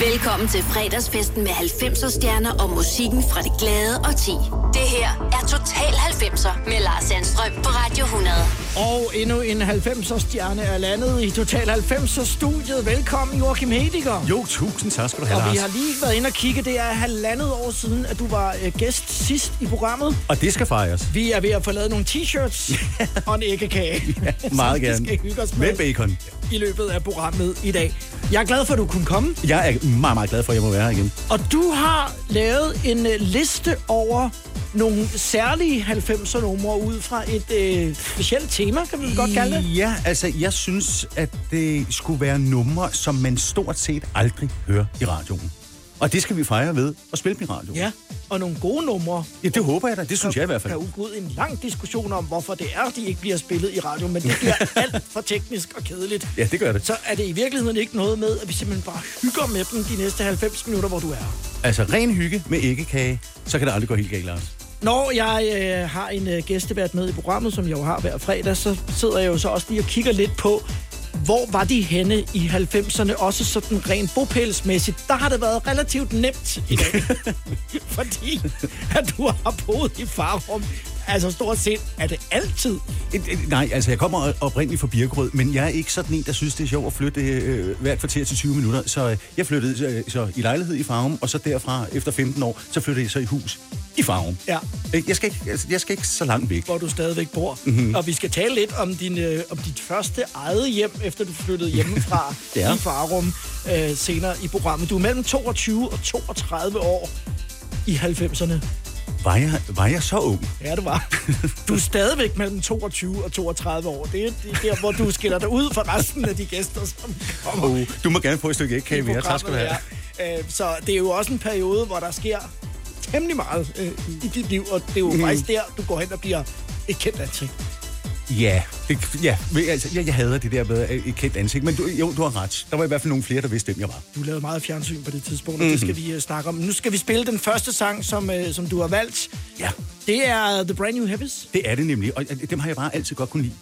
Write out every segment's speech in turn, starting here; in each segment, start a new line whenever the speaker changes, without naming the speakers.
Velkommen til fredagsfesten med 90'er stjerner og musikken fra det glade og ti. Det her er Total 90'er med Lars Sandstrøm på Radio 100.
Og endnu en 90'er stjerne er landet i Total 90'er studiet. Velkommen, Joachim Hediger.
Jo, tusind tak skal du have,
Og vi
Lars.
har lige været inde og kigge. Det er halvandet år siden, at du var øh, gæst sidst i programmet.
Og det skal fejres.
Vi er ved at få lavet nogle t-shirts og en æggekage.
Meget
som
gerne.
Skal hygge os med
Med bacon.
i løbet af programmet i dag. Jeg er glad for, at du kunne komme.
Jeg er meget, meget glad for, at jeg må være her igen.
Og du har lavet en øh, liste over nogle særlige 90'er numre ud fra et øh, specielt tema, kan vi godt kalde det.
Ja, altså, jeg synes, at det skulle være numre, som man stort set aldrig hører i radioen. Og det skal vi fejre ved at spille dem i radioen.
Ja, og nogle gode numre.
ja det håber jeg da. Det synes jeg i hvert fald.
kan udgå en lang diskussion om, hvorfor det er, de ikke bliver spillet i radio, men det bliver alt for teknisk og kedeligt.
Ja, det gør det.
Så er det i virkeligheden ikke noget med, at vi simpelthen bare hygger med dem de næste 90 minutter, hvor du er.
Altså, ren hygge med æggekage, så kan det aldrig gå helt galt, Lars.
Når jeg øh, har en øh, gæstevært med i programmet, som jeg jo har hver fredag, så sidder jeg jo så også lige og kigger lidt på, hvor var de henne i 90'erne, også sådan rent bopælsmæssigt. Der har det været relativt nemt i dag, fordi at du har boet i Farum. Altså stort set er det altid.
Et, et, nej, altså jeg kommer oprindeligt fra Birkerød, men jeg er ikke sådan en, der synes, det er sjovt at flytte øh, hvert kvarter til 20 minutter. Så øh, jeg flyttede øh, så i lejlighed i Farum, og så derfra, efter 15 år, så flyttede jeg så i hus i Farum.
Ja.
Øh, Jeg skal, ikke, altså, jeg skal ikke så langt væk.
hvor du stadigvæk bor.
Mhm.
Mm-hmm. Og vi skal tale lidt om, din, øh, om dit første eget hjem, efter du flyttede hjemmefra
Ja.
i Farum øh, senere i programmet. Du er mellem 22 og 32 år i 90'erne.
Var jeg, var jeg så ung?
Ja, det var. Du er stadigvæk mellem 22 og 32 år. Det er det er der, hvor du skiller dig ud fra resten af de gæster, som kommer
Oh, du må gerne få et stykke ægkage mere. Tak skal du have.
Øh, Så det er jo også en periode, hvor der sker temmelig meget øh, i dit liv, og det er jo mm. faktisk der, du går hen og bliver et kendt ansigt.
Ja, det, ja altså, jeg, jeg hader det der med øh, et kendt ansigt, men du, jo, du har ret. Der var i hvert fald nogle flere, der vidste, hvem jeg var.
Du lavede meget fjernsyn på det tidspunkt, og
Mhm.
det skal vi uh, snakke om. Nu skal vi spille den første sang, som, uh, som du har valgt.
Ja.
Det er The Brand New Heavies.
Det er det nemlig, og dem har jeg bare altid godt kunne lide.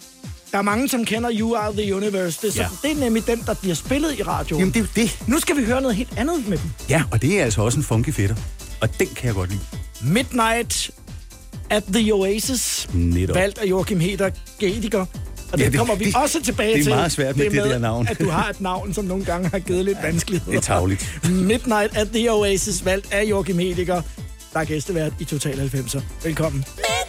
Der er mange, som kender You Are The Universe. Det er, så,
Ja.
det er nemlig den, der bliver spillet i radioen.
Jamen, det er jo det.
Nu skal vi høre noget helt andet med dem.
Ja, og det er altså også en funky fætter. Og den kan jeg godt lide.
Midnight at the Oasis,
Netop.
valgt af Joachim Heder Gediger. Og det,
Ja,
det
det-
kommer vi
det-
også tilbage
det er
til.
meget svært med det der navn.
at du har et navn, som nogle gange har givet lidt vanskeligheder.
Det er tarveligt.
Midnight at the Oasis, valgt af Joachim Hediger, der er gæstevært i Total 90'er. Velkommen.
Midnight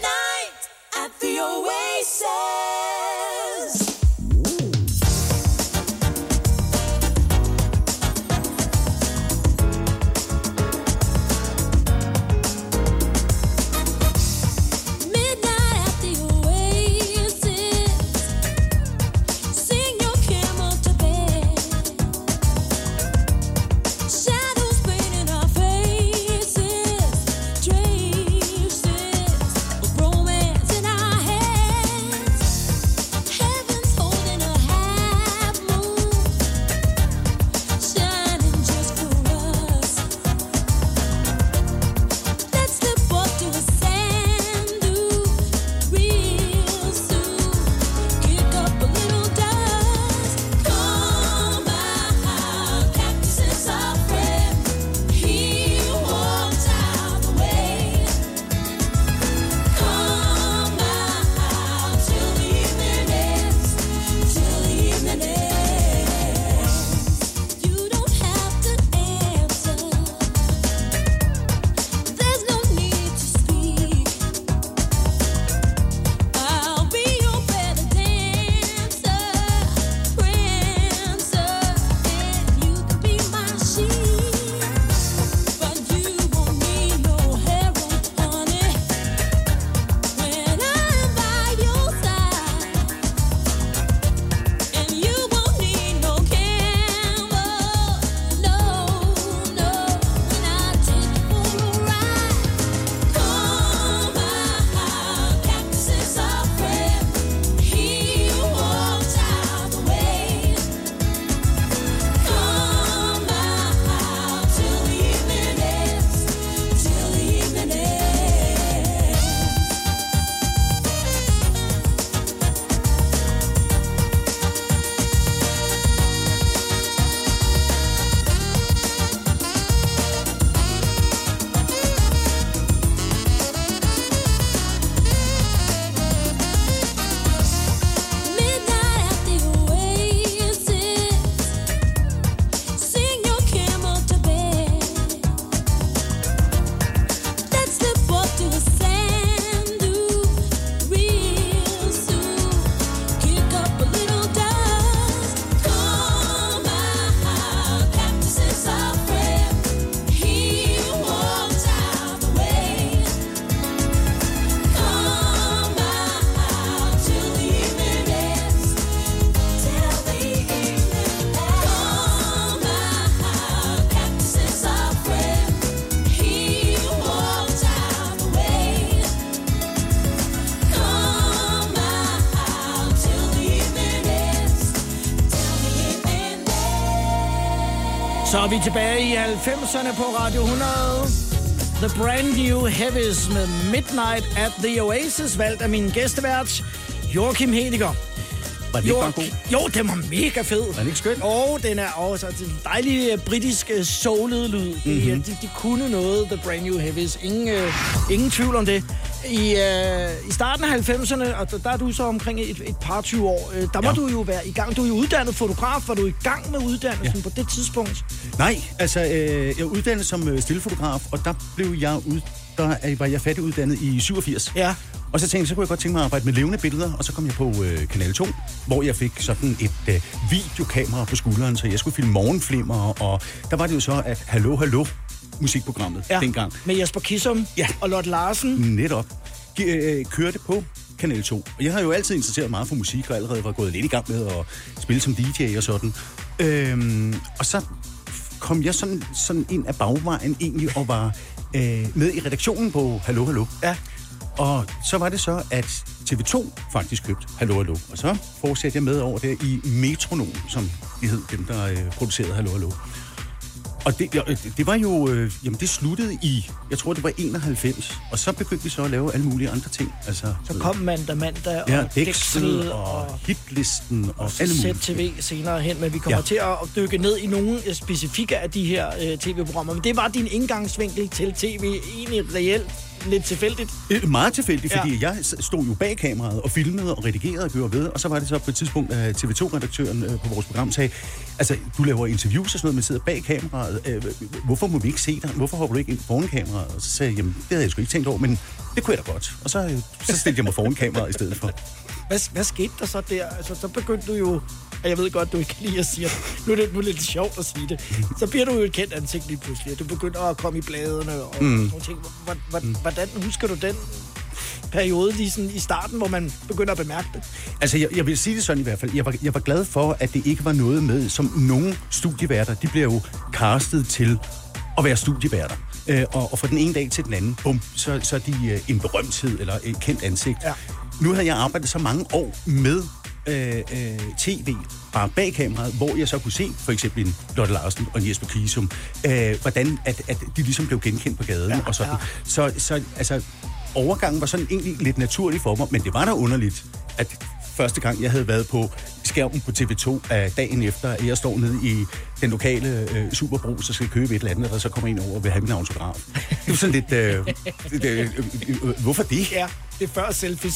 Er vi tilbage i 90'erne på Radio 100. The Brand New Heavies med Midnight at the Oasis, valgt af min gæstevært, Joachim Hediger.
Var det ikke bare god?
Jo, den var mega fed.
Er den ikke skøn?
Og den er også altså, en dejlig øh, britisk uh, soulet lyd.
Mhm.
Mm-hmm. De, de kunne noget, The Brand New Heavies. Ingen, uh, ingen tvivl om det. I, uh, I starten af 90'erne, og der, der er du så omkring et, et par 20 år, uh, der må
Ja.
du jo være i gang. Du er jo uddannet fotograf. Var du i gang med uddannelsen ja. på det tidspunkt?
Nej, altså, øh, jeg er uddannet som øh, stillefotograf, og der blev jeg ud, der er- var jeg færdiguddannet i 87.
Ja.
Og så tænkte jeg, så kunne jeg godt tænke mig at arbejde med levende billeder, og så kom jeg på øh, Kanal 2, hvor jeg fik sådan et øh, videokamera på skulderen, så jeg skulle filme morgenflimmer, og der var det jo så, at Hallo Hallo, musikprogrammet ja. dengang,
Med Jesper Kissum
Ja.
og Lotte Larsen.
netop gi- øh, kørte på Kanal 2. Og jeg har jo altid interesseret meget for musik, og allerede var gået lidt i gang med at spille som DJ og sådan. Øhm, og så kom jeg sådan, sådan ind af bagvejen egentlig og var øh, med i redaktionen på Hallo Hallo.
Ja.
Og så var det så, at TV2 faktisk købte Hallo Hallo. Og så fortsatte jeg med over der i Metronom, som de hed, dem der øh, producerede Hallo Hallo. Og det, ja, det, var jo, øh, jamen det sluttede i, jeg tror det var 91, og så begyndte vi så at lave alle mulige andre ting. Altså,
Så kom mandag, mandag og
ja,
Dexel og,
og hitlisten og alle mulige.
ZTV senere hen, men vi kommer ja.
Ja.
til at dykke ned i nogle øh, specifikke af de her øh, tv-programmer. Men det var din indgangsvinkel til tv, egentlig reelt lidt tilfældigt.
Øh, Meget tilfældigt,
Ja.
fordi jeg stod jo bag kameraet og filmede og redigerede og gjorde ved, og så var det så på et tidspunkt, at TV2-redaktøren øh, på vores program sagde, altså, du laver interviews og sådan noget, men sidder bag kameraet. Øh, hvorfor må vi ikke se dig? Hvorfor hopper du ikke ind foran kameraet? Og så sagde jeg, jamen, det havde jeg sgu ikke tænkt over, men det kunne jeg da godt. Og så, øh, så stillede jeg mig foran kameraet i stedet for.
Hvad, hvad skete der så der? Altså, så begyndte du jo... og Jeg ved godt, du ikke kan lide at sige det. Nu er det, nu er det lidt sjovt at sige det. Så bliver du jo et kendt ansigt lige pludselig, og du begynder at komme i bladene og mm. nogle ting. Hvordan, hvordan, hvordan husker du den periode lige sådan i starten, hvor man begynder at bemærke det?
Altså, jeg, jeg vil sige det sådan i hvert fald. Jeg var, jeg var glad for, at det ikke var noget med, som nogle studieværter, de bliver jo castet til at være studieværter. Øh, og, og fra den ene dag til den anden, bum, så, så er de øh, en berømthed eller et kendt ansigt.
Ja.
Nu havde jeg arbejdet så mange år med øh, øh, tv, bare bag kameraet, hvor jeg så kunne se for eksempel en Lotte Larsen og en Jesper Kisum, øh, hvordan at, at de ligesom blev genkendt på gaden
Ja,
og sådan.
ja.
Så, så altså, overgangen var sådan egentlig lidt naturlig for mig, men det var da underligt, at første gang, jeg havde været på skærmen på TV2 af dagen efter, at jeg står nede i den lokale øh, superbrug, så skal købe et eller andet, og så kommer en over og vil have min autograf. Det var sådan lidt... Øh, det, øh, øh, øh, hvorfor det?
Ja, det er før selfies.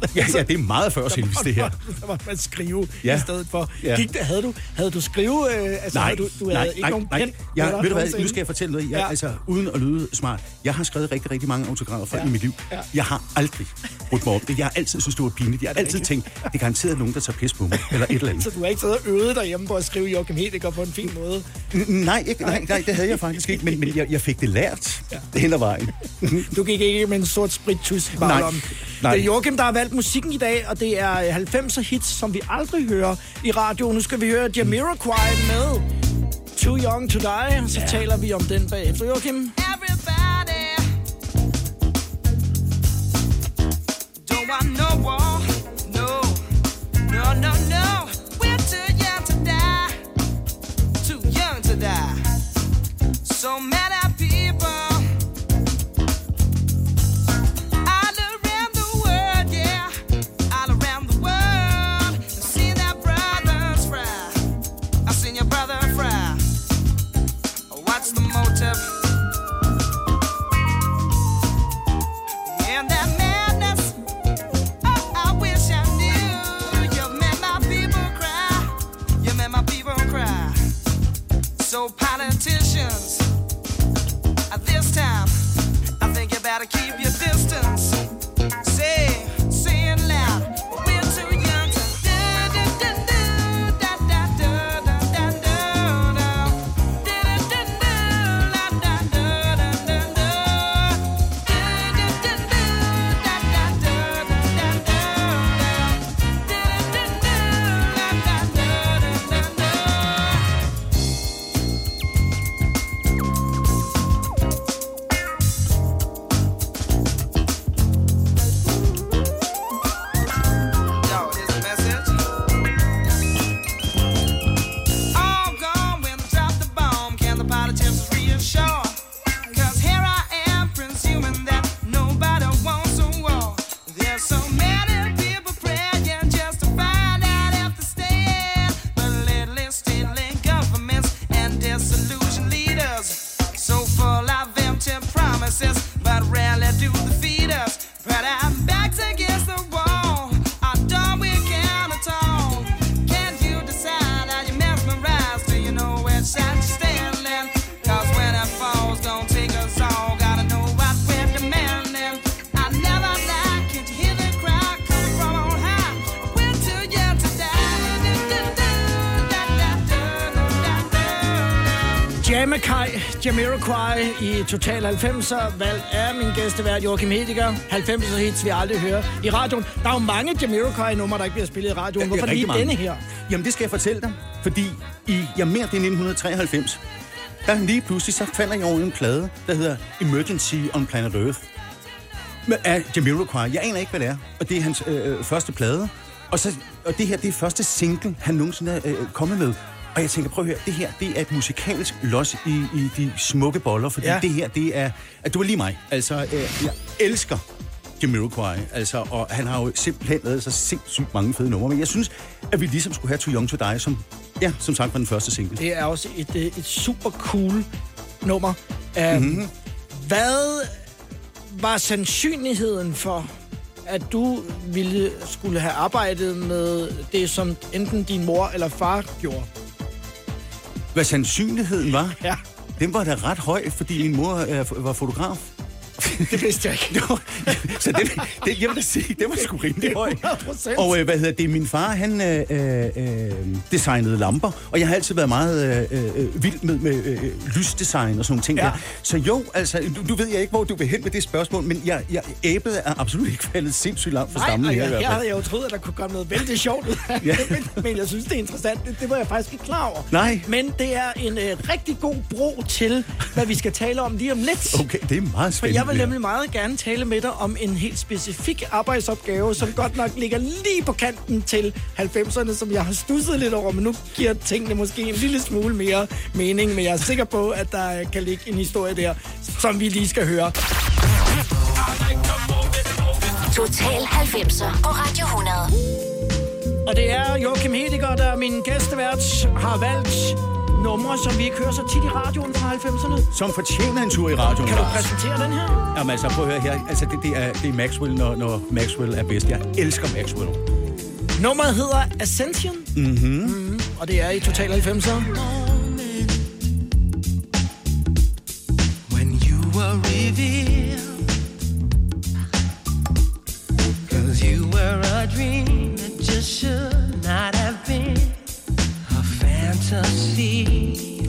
Ja, ja, det er meget før selvis, det her.
Der var man skrive ja. I stedet for.
Ja.
Gik det, havde, du, havde du skrive... Øh, altså,
Nej,
havde du, du havde
nej,
ikke
nej,
nogen
nej.
pen?
Jeg, ved du hvad, nu skal jeg fortælle noget. Jeg,
Ja.
altså, uden at lyde smart, jeg har skrevet rigtig, rigtig mange autografer
Ja.
ja. i mit liv.
Ja.
Jeg har aldrig brudt mig om det. Jeg har altid synes, det var pinligt. Jeg har altid tænkt, det er garanteret nogen, der tager pis på mig, eller et eller andet.
Så du har ikke siddet og øvet derhjemme på at skrive Joachim Hediger på en fin måde?
Nej, ikke, nej, nej, det havde jeg faktisk ikke, men, men jeg, jeg fik det lært ja. hen ad vejen.
Du gik ikke med en sort sprittus i
Nej. Nej.
Det er Joachim, der har valgt musikken i dag, og det er 90'er hits, som vi aldrig hører i radio. Nu skal vi høre Jamiroquai med Too Young to Die, så taler vi om den bagefter. Joachim?
Everybody don't want no war. No, no, no, no. We're too young to die. Too young to die. So many people
Jamiroquai i Total 90'er, valgt af min gæstevært Joachim Hediger. 90'er hits, vi aldrig hører i radioen. Der er jo mange Jamiroquai-numre, der ikke bliver spillet i radioen. Hvorfor lige
mange.
denne her?
Jamen, det skal jeg fortælle dig, fordi i, ja, mere det er 1993, der lige pludselig, så falder jeg over en plade, der hedder Emergency on Planet Earth. Med, af Jamiroquai. Jeg aner ikke, hvad det er. Og det er hans øh, øh, første plade. Og, så, og det her, det er første single, han nogensinde er øh, kommet med. Og jeg tænker, prøv at høre, det her, det er et musikalsk los i, i de smukke boller, fordi
Ja.
det her, det er, at du er lige mig. Altså, øh, jeg elsker Jamiroquai, altså, og han har jo simpelthen lavet så sindssygt mange fede numre, men jeg synes, at vi ligesom skulle have Too Young To Die, som, ja, som sagt var den første single.
Det er også et, øh, et super cool nummer. Um, mm-hmm. Hvad var sandsynligheden for, at du ville skulle have arbejdet med det, som enten din mor eller far gjorde?
Hvad sandsynligheden var,
Ja,
den var da ret høj, fordi min mor øh, var fotograf.
Det vidste jeg ikke.
Så den, den, jeg vil da sige, den var sgu rimelig høj.
100%.
Og øh, hvad hedder det, min far, han øh, øh, designede lamper, og jeg har altid været meget øh, øh, vild med, med øh, lysdesign og sådan nogle ting
Ja.
der. Så jo, altså, nu, nu ved jeg ikke, hvor du vil hen med det spørgsmål, men jeg, jeg, æblet er absolut ikke faldet sindssygt langt fra
Nej,
stammen
og
her
jeg, her
fald.
havde jeg jo troet, at der kunne komme noget vældig sjovt ud af
Ja.
det, men, men jeg synes, det er interessant. Det, det var jeg faktisk ikke klar over.
Nej.
Men det er en øh, rigtig god bro til, hvad vi skal tale om lige om lidt.
Okay, det er meget
For
spændende.
jeg vil
det.
Nemlig meget gerne tale med dig om en helt specifik arbejdsopgave, som godt nok ligger lige på kanten til 90'erne, som jeg har stusset lidt over, men nu giver tingene måske en lille smule mere mening, men jeg er sikker på, at der kan ligge en historie der, som vi lige skal høre.
Total 90'er på Radio 100.
Og det er Joachim Hediger, der er min gæstevært, har valgt numre, som vi ikke hører så tit i radioen fra 90'erne.
Som fortjener en tur i radioen,
Kan du
Lars.
præsentere den her?
Jamen altså, prøv at høre her. Altså, det, det, er, det er Maxwell, når, når Maxwell er bedst. Jeg elsker Maxwell.
Nummeret hedder Ascension, mm-hmm. Mm, og det er i Total 90'er.
when you were revealed. Cause you were a dream that just should not
to see.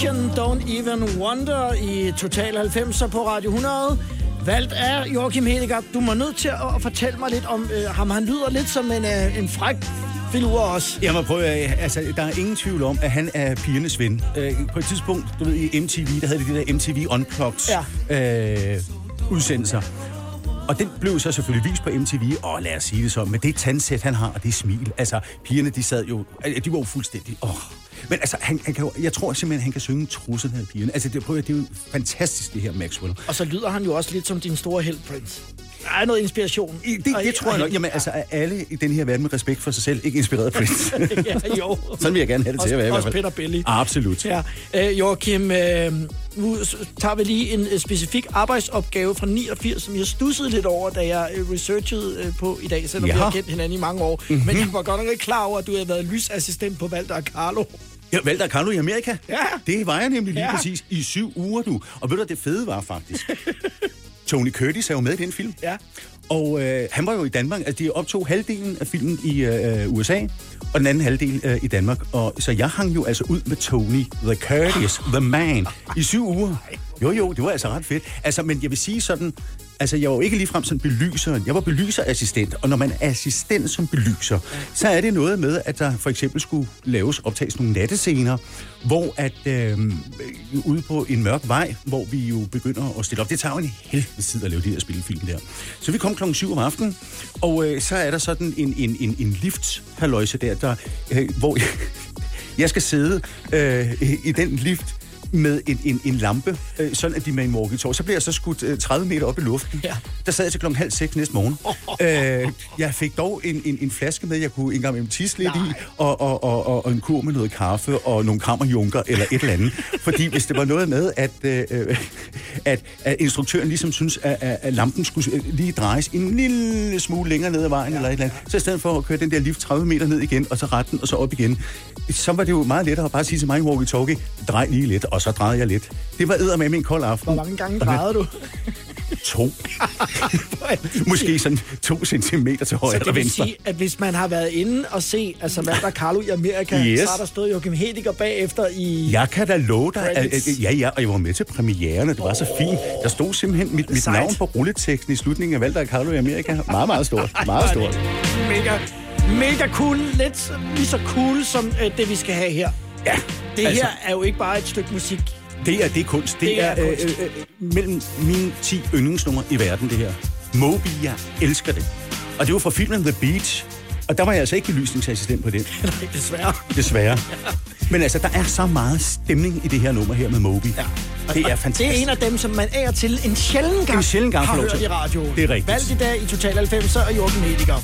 Ascension Don't Even Wonder i Total 90'er på Radio 100. Valgt af Joachim Hedegaard. Du må nødt til at fortælle mig lidt om øh, ham. Han lyder lidt som en, øh, en fræk filur også.
Jeg må prøve, at- altså, der er ingen tvivl om, at han er pigernes ven. Øh, på et tidspunkt, du ved, i MTV, der havde de de der MTV Unplugged øh, udsendelser. Og den blev så selvfølgelig vist på MTV, og lad os sige det så, med det tandsæt, han har, og det smil. Altså, pigerne, de sad jo, altså, de var jo fuldstændig, åh. Men altså, han, han kan jo, jeg tror simpelthen, han kan synge trussen af pigerne. Altså, det, prøv, at- det er jo fantastisk, det her Maxwell.
Og så lyder han jo også lidt som din store held, Prince. Der er noget inspiration.
I- Det, det tror jeg nok. Jamen, altså, er alle i den her verden med respekt for sig selv ikke inspireret af Prince?
ja, jo.
Sådan vil jeg gerne have det til
Også-
at være i hvert fald.
Peter Belli.
Absolut.
Ja, øh, Joachim, øh, nu tager vi lige en øh, specifik arbejdsopgave fra 89, som jeg stussede lidt over, da jeg øh, researchede øh, på i dag, selvom
Ja.
vi har kendt hinanden i mange år. Mm-hmm. Men jeg var godt nok ikke klar over, at du havde været lysassistent på Valter og Carlo.
Jeg valgte Carlo i Amerika.
Ja.
Det var jeg nemlig lige
Ja.
ja. præcis i syv uger, du. Og ved du, det fede var faktisk? Tony Curtis er jo med i den film.
Ja.
Og øh, han var jo i Danmark. Altså, de optog halvdelen af filmen i øh, USA, og den anden halvdel øh, i Danmark. Og så jeg hang jo altså ud med Tony, The Curtis, The Man, i syv uger. Jo, jo, det var altså ret fedt. Altså, men jeg vil sige sådan, altså jeg var jo ikke ligefrem sådan belyser. Jeg var belyserassistent, og når man er assistent som belyser, så er det noget med, at der for eksempel skulle laves, optages nogle nattescener, hvor at øh, ude på en mørk vej, hvor vi jo begynder at stille op. Det tager jo en helvede tid at lave de her spillefilm der. Så vi kom klokken 7 om aftenen, og øh, så er der sådan en, en, en, en lift der, der øh, hvor jeg, jeg skal sidde øh, i den lift med en, en, en lampe, øh, sådan at de med en walkie Så bliver jeg så skudt øh, 30 meter op i luften.
Ja.
Der sad jeg til klokken halv seks næste morgen. øh, jeg fik dog en, en, en flaske med, jeg kunne engang med tisse lidt i, og, og, og, og, og en kur med noget kaffe og nogle kammerjunker eller et eller andet. Fordi hvis det var noget med, at, øh, at, at instruktøren ligesom synes, at, at, lampen skulle øh, lige drejes en lille smule længere ned ad vejen, ja. eller et eller andet, så i stedet for at køre den der lift 30 meter ned igen, og så retten, og så op igen, så var det jo meget lettere at bare sige til mig i walkie-talkie, drej lige lidt, og så drejede jeg lidt. Det var med en kold aften.
Hvor mange gange drejede du?
To. Måske sådan to centimeter til højre
Så
eller
det vil
venstre.
sige, at hvis man har været inde og se altså og Carlo i Amerika,
Yes.
så har der stået Joachim Hediger bagefter i...
Jeg kan da love dig, at, at, ja, ja, og jeg var med til premieren, og det var så fint. Der stod simpelthen mit, mit
Sejt.
navn på rulleteksten i slutningen af Valder Carlo i Amerika. Meget, meget stort. Meget stort.
Mega, mega cool. Lidt lige så cool som øh, det, vi skal have her.
Ja,
Det
altså,
her er jo ikke bare et stykke musik.
det er, det er kunst. Det,
Det er
er,
kunst.
Øh, øh, mellem mine 10 yndlingsnumre i verden, det her. Moby, jeg elsker det. Og det var fra filmen The Beach. Og der var jeg altså ikke belysningsassistent på det,
Nej, desværre.
desværre. Men altså, der er så meget stemning i det her nummer her med Moby.
Ja.
Det er
Og
fantastisk.
Det er en af dem, som man af og til en sjælden gang,
En sjælden gang
har hørt i radioen.
Det er rigtigt.
Valgt i dag i Total 90 og Joachim Hediger.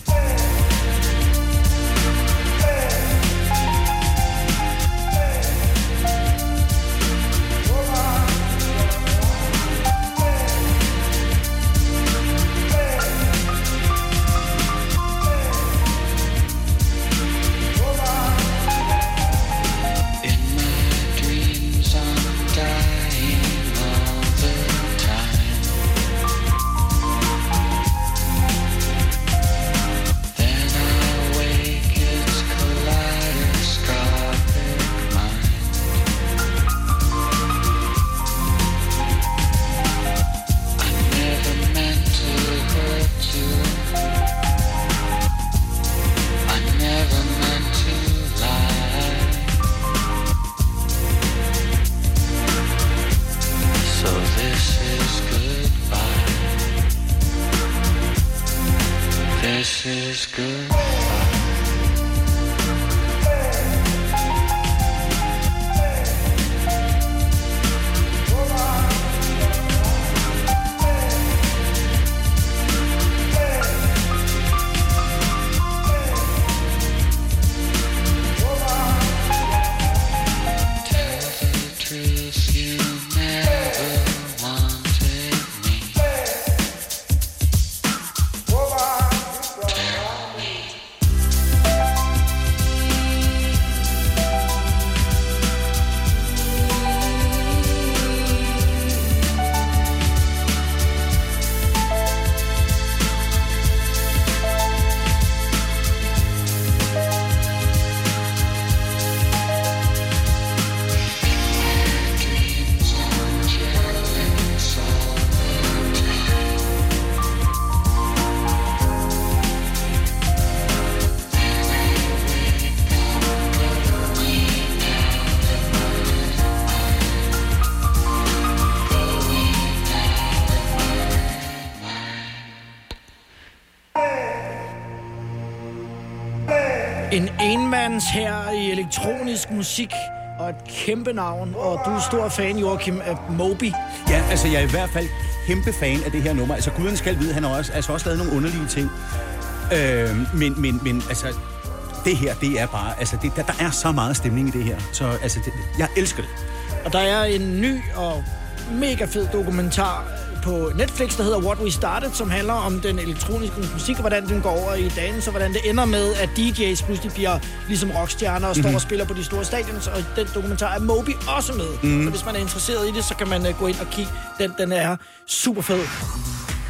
Elektronisk musik og et kæmpe navn. Og du er stor fan, Joachim, af Moby.
Ja, altså jeg er i hvert fald kæmpe fan af det her nummer. Altså guderne skal vide, han har også, altså, også lavet nogle underlige ting. Øh, men, men, men altså, det her, det er bare, altså det, der, der er så meget stemning i det her. Så altså, det, jeg elsker det.
Og der er en ny og mega fed dokumentar på Netflix, der hedder What We Started, som handler om den elektroniske musik, og hvordan den går over i dagen, så hvordan det ender med, at DJ's pludselig bliver ligesom rockstjerner og står og spiller på de store stadions, og den dokumentar er Moby også med. Mm. Så hvis man er interesseret i det, så kan man uh, gå ind og kigge. Den, den er super fed.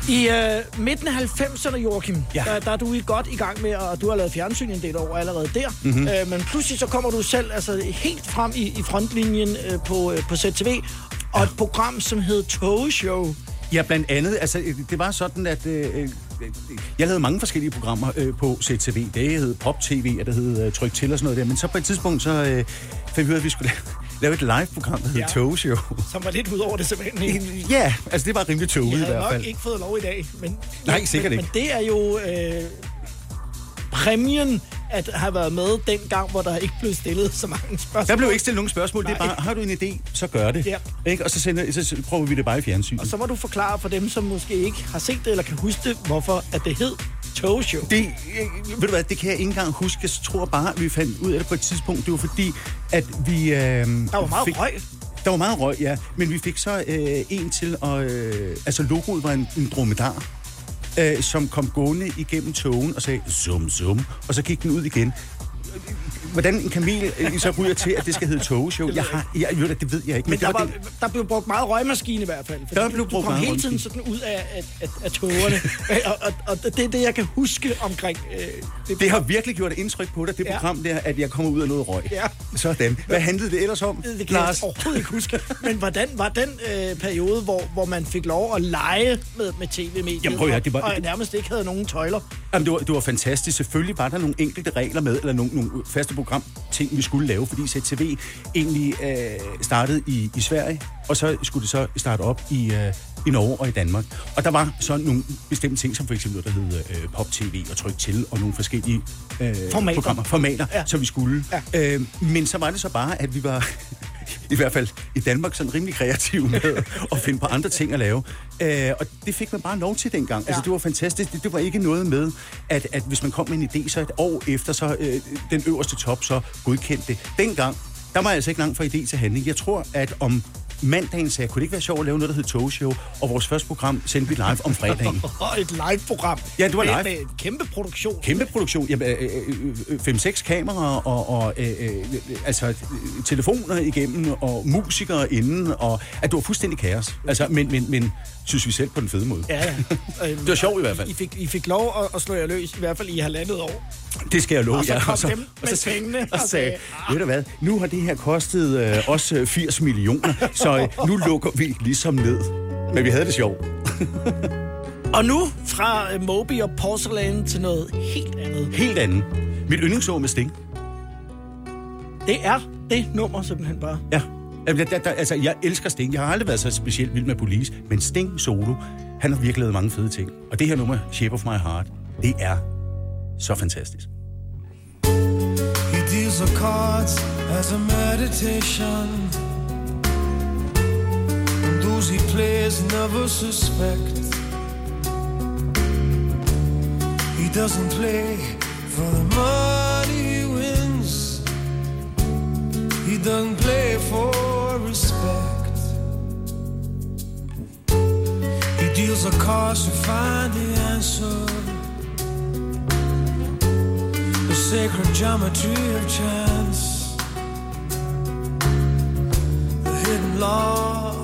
I øh, midten af 90'erne, Joachim,
Ja.
der, der er du i godt i gang med, og du har lavet fjernsyn en del år allerede der. Mm-hmm. Øh, men pludselig så kommer du selv altså, helt frem i, i frontlinjen øh, på, øh, på ZTV, og et program, som hed Toge Show.
Ja, blandt andet. Altså, det var sådan, at øh, øh, jeg lavede mange forskellige programmer øh, på CTV. Det hed Pop TV, og det hed øh, Tryk til og sådan noget der. Men så på et tidspunkt, så øh, fandt vi ud af, at vi skulle lave, lave et live-program, der hed
Ja.
Tog Show.
som var lidt ud over det simpelthen.
Ja, altså det var rimelig
Jeg
i hvert
nok
fald.
ikke fået lov i dag, men...
Nej, sikkert
men,
ikke.
Men det er jo øh, præmien at have været med den gang, hvor der ikke blev stillet så mange spørgsmål.
Der blev ikke stillet nogen spørgsmål. Det er
Nej.
bare, har du en idé, så gør det.
Ja.
Ikke? Og så, sender, så prøver vi det bare i fjernsynet.
Og så må du forklare for dem, som måske ikke har set det eller kan huske det, hvorfor at det hed Toge Show.
Det, øh, ved du hvad, det kan jeg ikke engang huske. Jeg tror bare, at vi fandt ud af det på et tidspunkt. Det var fordi, at vi... Øh,
Der var meget
fik,
røg.
Der var meget røg, ja. Men vi fik så øh, en til, og øh, altså logoet var en, en dromedar, øh, som kom gående igennem togen og sagde, zum, zum, og så gik den ud igen. Hvordan en kamel øh, så ryger til, at det skal hedde togeshow, jeg har, jeg, ved det, ved jeg ikke.
Men
det
der,
var det,
der blev brugt meget røgmaskine i hvert fald.
Der blev
du
brugt
kom
meget
hele tiden sådan ud af, af, af, af togerne. og, og, og, det er det, jeg kan huske omkring øh, det.
det har virkelig gjort et indtryk på dig, det
Ja.
program der, at jeg kommer ud af noget røg.
Ja.
Sådan. Hvad handlede det ellers om,
Det kan jeg
Lars?
overhovedet ikke huske. Men hvordan var den øh, periode, hvor, hvor man fik lov at lege med, med tv-mediet,
Jamen, prøv at høre, det var-
og, og nærmest ikke havde nogen tøjler?
Jamen, det var, det var fantastisk. Selvfølgelig var der nogle enkelte regler med, eller nogle, nogle faste program, ting vi skulle lave, fordi ZTV egentlig øh, startede i, i Sverige, og så skulle det så starte op i, øh, i Norge og i Danmark. Og der var så nogle bestemte ting, som for eksempel noget, der hed øh, pop-tv og tryk til, og nogle forskellige øh,
Formater.
programmer, formater,
Ja.
som vi skulle.
Ja.
Øh, men så var det så bare, at vi var i hvert fald i Danmark sådan rimelig kreative med at finde på andre ting at lave. Øh, og det fik man bare lov til dengang. Ja. Altså, det var fantastisk. Det, det var ikke noget med, at, at hvis man kom med en idé, så et år efter, så øh, den øverste top så godkendte det. Dengang, der var jeg altså ikke langt fra idé til handling. Jeg tror, at om mandagen sagde, kunne det ikke være sjovt at lave noget, der hed togshow, og vores første program sendte vi live om fredagen.
Og et live-program.
Ja, det var
med,
live.
Med et kæmpe produktion.
Kæmpe produktion. Jamen, øh, øh, fem-seks kameraer og, og øh, øh, altså, øh, telefoner igennem og musikere inden. Og, at det var fuldstændig kaos. Altså, men, men, men synes vi selv på den fede måde.
Ja, ja.
Det var sjovt i hvert fald.
I fik, I fik lov at, at slå jer løs, i hvert fald i halvandet år.
Det skal jeg love
Og så
jer.
kom dem med
sagde-
pengene
og
og
sagde,
sagde,
ved du hvad, nu har det her kostet øh, os øh, 80 millioner, så øh, nu lukker vi ligesom ned. Men vi havde det sjovt.
Og nu fra øh, Moby og Porcelain til noget helt andet.
Helt anden. Mit yndlingsord med Sting.
Det er det nummer simpelthen bare.
Ja. Jamen, Der, der, der, altså, jeg elsker Sting. Jeg har aldrig været så specielt vild med Police, men Sting solo, han har virkelig lavet mange fede ting. Og det her nummer, Shape of My Heart, det er så fantastisk.
He deals the cards as a meditation. And those he plays never suspect. He doesn't play for the money he wins. He doesn't play for respect. He deals the cards to find the answer sacred geometry of chance, the hidden law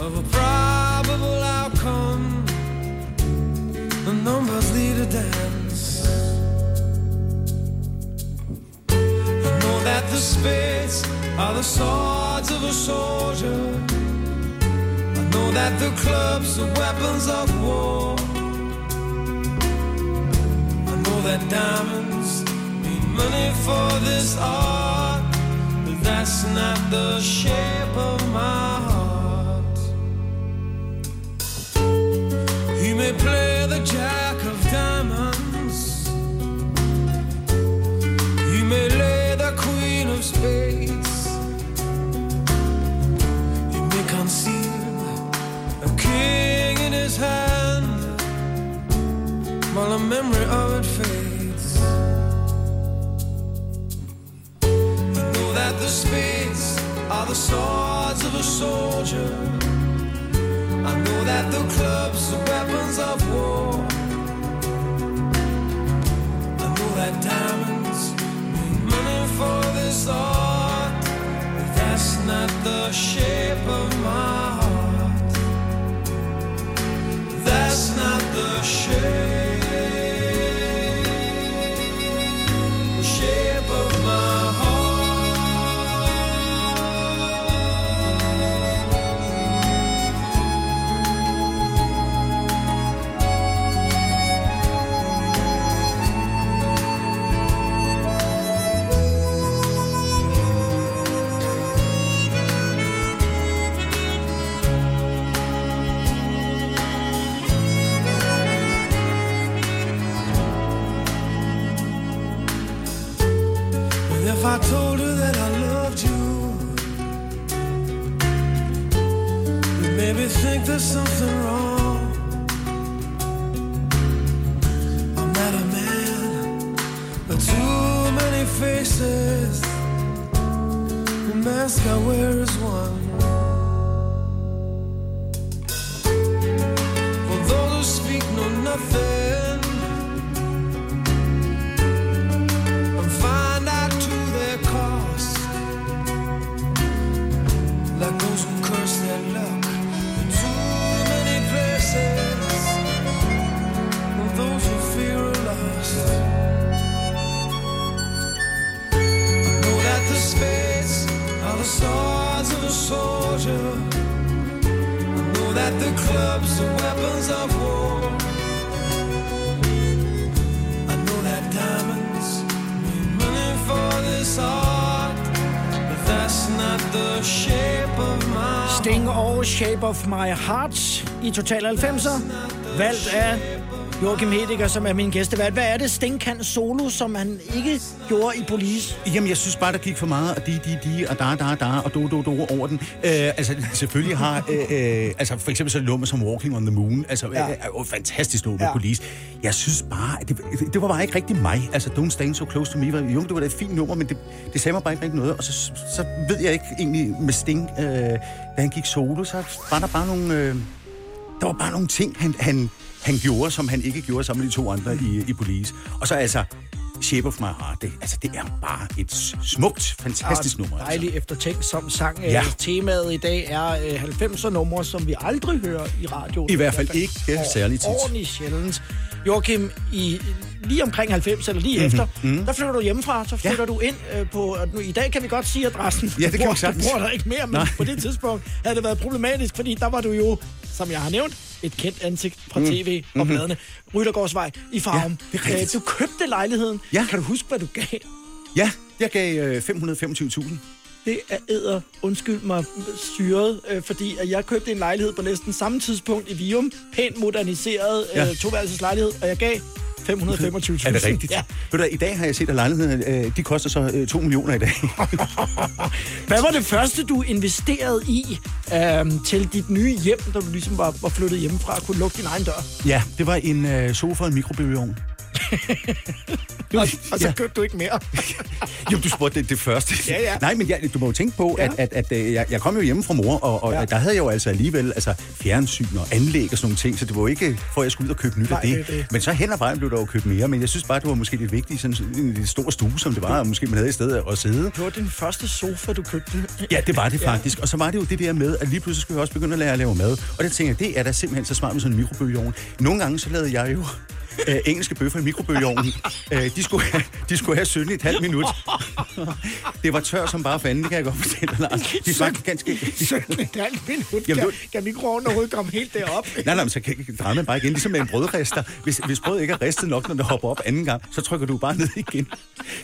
of a probable outcome. The numbers lead a dance. I know that the spades are the swords of a soldier. I know that the clubs are weapons of war. I know that diamonds money for this art, but that's not the shape of my heart. He may play the jack of diamonds, he may lay the queen of spades, he may conceal a king in his hand, while a memory of it fades. The spades are the swords of a soldier. I know that the clubs are weapons of war. I know that diamonds mean money for this art. But that's not the shape of my
heart. Of My Heart i Total 90'er. Valgt af Joachim Hediger, som er min gæstevært. Hvad er det, Sting kan solo, som han ikke gjorde i Police?
Jamen, jeg synes bare, der gik for meget, og de, de, de, og da, da, da, og do, do, do over den. Øh, altså, selvfølgelig har, øh, øh, altså, for eksempel så et nummer som Walking on the Moon, altså, ja. Er jo et fantastisk nummer
Ja.
Police. Jeg synes det, det var bare ikke rigtig mig. Altså, Don't Stand So Close To Me, var, jo, det var da et fint nummer, men det, det sagde mig bare ikke rigtig noget. Og så, så ved jeg ikke egentlig med Sting, øh, da han gik solo, så var der bare nogle, øh, der var bare nogle ting, han, han, han gjorde, som han ikke gjorde sammen med de to andre i, i Police. Og så altså, Shape of My Heart, det, altså, det er bare et smukt, fantastisk nummer. Altså.
Dejligt eftertænksom sang.
Ja.
Ja. Temaet i dag er øh, 90'er numre, som vi aldrig hører i radioen.
I hvert fald ikke særlig tit.
Ordentligt sjældent. Joachim, i, lige omkring 90 eller lige mm-hmm. efter, mm-hmm. der flytter du hjemmefra, så flytter ja. du ind øh, på... Nu, I dag kan vi godt sige adressen.
Ja, det kan
bor-
vi sagtens.
Du bor der ikke mere, men
Nej.
på det tidspunkt havde det været problematisk, fordi der var du jo, som jeg har nævnt, et kendt ansigt fra tv og bladene. Ryttergårdsvej i Farum.
Mm. Mm-hmm. Ja, det er rigtigt.
Øh, du købte lejligheden.
Ja.
Kan du huske, hvad du gav?
Ja, jeg gav øh, 525.000.
Det er æder, undskyld mig, syret, øh, fordi at jeg købte en lejlighed på næsten samme tidspunkt i Vium. Pænt moderniseret øh,
Ja.
toværelses lejlighed, og jeg gav 525.000.
Er det rigtigt?
Ja.
Ved du, i dag har jeg set, at lejligheden, øh, de koster så øh, 2 millioner i dag.
Hvad var det første, du investerede i øh, til dit nye hjem, da du ligesom var, var flyttet hjemmefra og kunne lukke din egen dør?
ja, det var en øh, sofa og en mikrobølgeovn.
Og, og så
Ja.
købte du ikke mere.
Jo, du spurgte det, det første.
Ja, ja.
Nej, men jeg, du må jo tænke på,
Ja.
at, at, at øh, jeg, jeg kom jo hjemme fra mor, og, og
Ja.
der havde jeg jo altså alligevel altså, fjernsyn og anlæg og sådan nogle ting, så det var jo ikke, for at jeg skulle ud og købe nyt
Nej,
af det.
det det.
Men så hen ad vejen blev der jo købt mere, men jeg synes bare, det var måske lidt vigtigt, sådan en lidt stor stue, som det var, og måske man havde i stedet at sidde.
Det var den første sofa, du købte.
Ja, det var det faktisk. Og så var det jo det der med, at lige pludselig skulle jeg også begynde at lære at lave mad. Og det tænker jeg, det er da simpelthen så smart med sådan en mikrobølgeovn. Nogle gange så lavede jeg jo øh, engelske bøffer i mikrobølgeovnen. øh, de, skulle have, de skulle have 17 i et halvt minut. det var tør som bare fanden, det kan jeg godt fortælle, Lars. De smagte ganske...
17 et halvt minut.
Jamen,
Kan,
du-
kan mikroovnen overhovedet komme helt derop?
Nej, nej, men så kan drejer man bare igen, ligesom med en brødrester. Hvis, hvis brødet ikke er ristet nok, når det hopper op anden gang, så trykker du bare ned igen.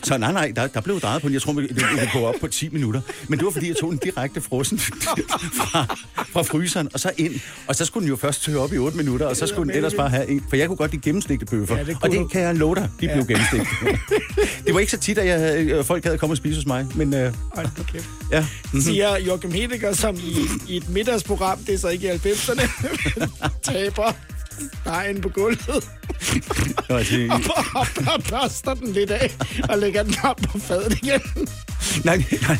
Så nej, nej, der, der blev drejet på den. Jeg tror, det, det gå op på 10 minutter. Men det var, fordi jeg tog den direkte frossen fra, fra fryseren, og så ind. Og så skulle den jo først tørre op i 8 minutter, og så skulle den ellers bare have en. For jeg kunne godt lide gennemstegte bøffer.
Ja, det
og det
du.
kan jeg love dig, de blev gennemstegte. det var ikke så tit, at jeg, havde- øh, folk havde kommet og spise hos mig, men øh,
Hold kæft.
ja. Mhm.
siger Joachim Hedegaard, som i, i et middagsprogram, det er så ikke i 90'erne, taber dejen på gulvet.
Og
og børster den lidt af, og lægger den op på fadet igen.
Nej, nej.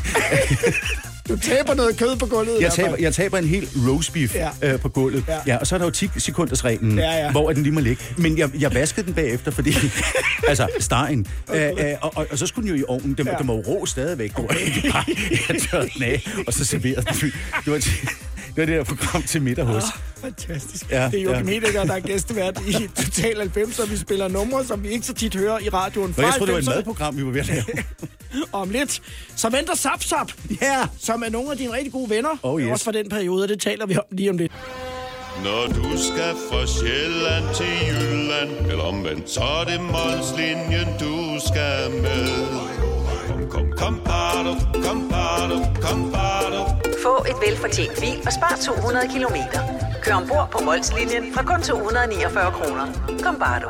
Du taber noget kød på gulvet.
Jeg taber, jeg taber en hel roast beef
Ja.
øh, på gulvet.
Ja.
Ja. og så er der jo 10 sekunders reglen,
Ja, ja.
hvor den lige må ligge. Men jeg, jeg vaskede den bagefter, fordi... altså, stegen. Øh, øh, og, og, og, så skulle den jo i ovnen. Den,
Ja.
den var jo rå stadigvæk. Okay. Jeg tørrede den af, og så serverede den. Det var, det var det der program til middag hos.
Fantastisk.
Ja,
det er Joachim
ja.
Hedegaard, der er gæstevært i Total 90, og vi spiller numre, som vi ikke så tit hører i radioen.
Og jeg troede, det var et
90'erne.
madprogram, vi var ved at lave.
Om lidt, så venter Zap Zap,
Ja!
som er nogle af dine rigtig gode venner.
Oh, yes.
Også fra den periode, og det taler vi om lige om lidt.
Når du skal fra Sjælland til Jylland Eller omvendt, så er det Molslinjen, du skal med Kom, kom, kom, bado, kom, bado, kom, bado.
Få et velfortjent bil og spar 200 kilometer. Kør ombord på Molslinjen fra kun 249 kroner. Kom bare du.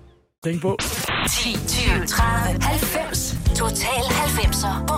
Tænk på.
10, 20, 30, 90. Total 90'er på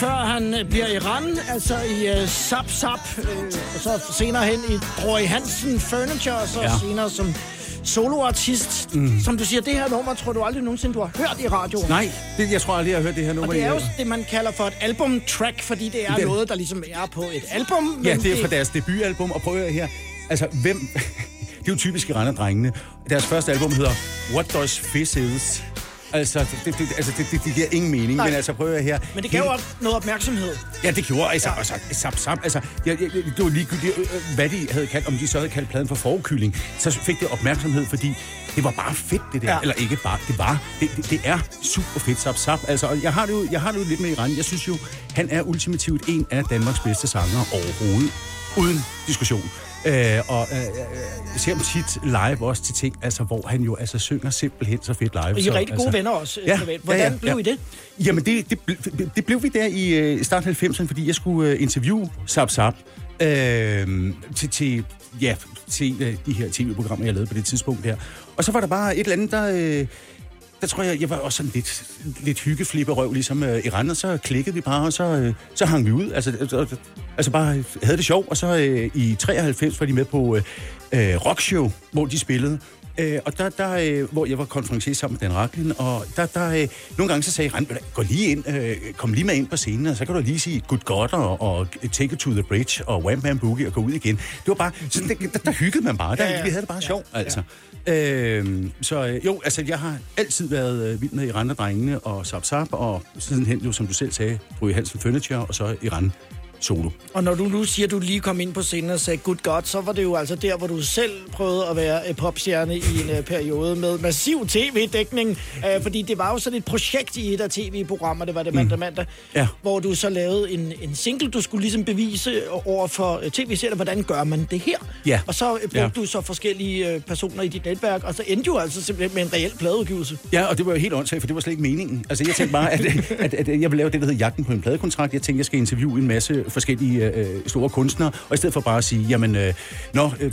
før han øh, bliver Iran, altså i uh, Zap Zap, øh, og så senere hen i Roy Hansen Furniture, og så ja. Senere som soloartist, mm. som du siger, det her nummer tror du aldrig nogensinde, du har hørt i radioen.
Nej, det, jeg tror aldrig, jeg har hørt det her nummer.
Og det er
i-
jo det, man kalder for et album-track, fordi det er
Det-
noget, der ligesom er på et album.
Ja, det er fra deres debutalbum, og prøv at her. Altså, hvem... det er jo typisk i drengene. Deres første album hedder What Does Fizz Is. Altså, det, det, altså det, det, det giver ingen mening,
Nej.
men altså, prøv at her.
Men det gav også noget opmærksomhed.
Ja, det gjorde altså, altså, sap, sap, altså, jeg, jeg, det var ligegyldigt, øh, øh, hvad de havde kaldt, om de så havde kaldt pladen for forkylling, så fik det opmærksomhed, fordi det var bare fedt, det der.
Ja.
Ja. Eller ikke bare, det var, det, det, det er super fedt, sap, sap. Altså, og jeg har det jo, jeg har det jo lidt med Iran. Jeg synes jo, han er ultimativt en af Danmarks bedste sanger overhovedet. Uden diskussion. Øh, og øh, øh, jeg ser ham tit live også til ting, altså, hvor han jo altså, synger simpelthen så fedt live.
Og I er
så,
rigtig gode
altså,
venner også, øh, privat. Hvordan blev I det?
Jamen, det, det, det, det blev vi der i øh, starten af 90'erne, fordi jeg skulle øh, interviewe Zap Zap øh, til, til, ja, til en af de her tv-programmer, jeg lavede på det tidspunkt der. Og så var der bare et eller andet, der... Øh, der tror jeg, jeg var også sådan lidt, lidt hyggeflipperøv, ligesom øh, i Randers, så klikkede vi bare, og så, øh, så hang vi ud. Altså, altså, altså bare havde det sjovt, og så øh, i 93 var de med på øh, øh, Rockshow, hvor de spillede. Øh, og der, der øh, hvor jeg var konferencier sammen med Dan Raklin, og der, der øh, nogle gange så sagde Rand, gå lige ind, øh, kom lige med ind på scenen, og så kan du lige sige Good God og, og Take It to the Bridge og Wham Bam Boogie og gå ud igen. Det var bare, sådan, der, der, der hyggede man bare, der,
Ja, ja.
vi havde det bare sjovt, altså. Øh, så øh, jo, altså jeg har altid været øh, vild med Iran og drengene og Zap Zap, og sidenhen jo, som du selv sagde, Bryge Hansen Furniture, og så Iran solo.
Og når du nu siger, at du lige kom ind på scenen og sagde good God, så var det jo altså der, hvor du selv prøvede at være øh, popstjerne i en øh, periode med massiv tv-dækning. Øh, fordi det var jo sådan et projekt i et af tv-programmer, det var det mandag mandag,
Ja.
hvor du så lavede en, en single, du skulle ligesom bevise over for tv-serier, hvordan gør man det her?
Ja.
Og så brugte
Ja.
du så forskellige personer i dit netværk, og så endte jo altså simpelthen med en reel pladeudgivelse.
Ja, og det var jo helt åndssvagt, for det var slet ikke meningen. Altså, jeg tænkte bare, at, at, at jeg ville lave det, der hedder Jagten på en pladekontrakt. Jeg tænkte, jeg skal interviewe en masse forskellige øh, store kunstnere, og i stedet for bare at sige, jamen, øh, nå, øh,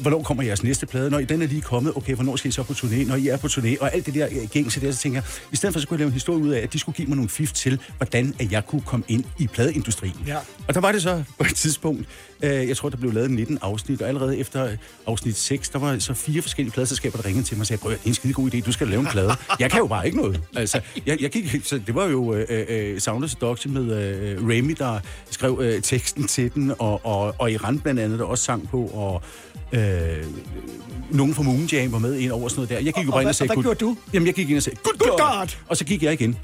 hvornår kommer jeres næste plade? Når den er lige kommet, okay, hvornår skal I så på turné? Når I er på turné, og alt det der øh, gængse der, så tænker jeg, i stedet for så kunne jeg lave en historie ud af, at de skulle give mig nogle fif til, hvordan at jeg kunne komme ind i pladeindustrien.
Ja.
Og der var det så på et tidspunkt, øh, jeg tror, der blev lavet 19 afsnit, og allerede efter øh, afsnit 6, der var så fire forskellige pladeselskaber, der ringede til mig og sagde, prøv at det er en skide god idé, du skal lave en plade. Jeg kan jo bare ikke noget. Altså, jeg, jeg gik, så det var jo øh, øh, øh Sound Seduction med øh, Remy, der skrev øh, teksten til den, og, og, og Iran blandt andet, der også sang på, og øh, nogen fra Moon Jam var med ind over sådan noget der. Jeg gik
Og-
jo
og
bare ind og sagde,
og hvad
"Good-"
gjorde du?
Jamen, jeg gik ind og sagde, good,
Good
God!
God!
Og så gik jeg igen.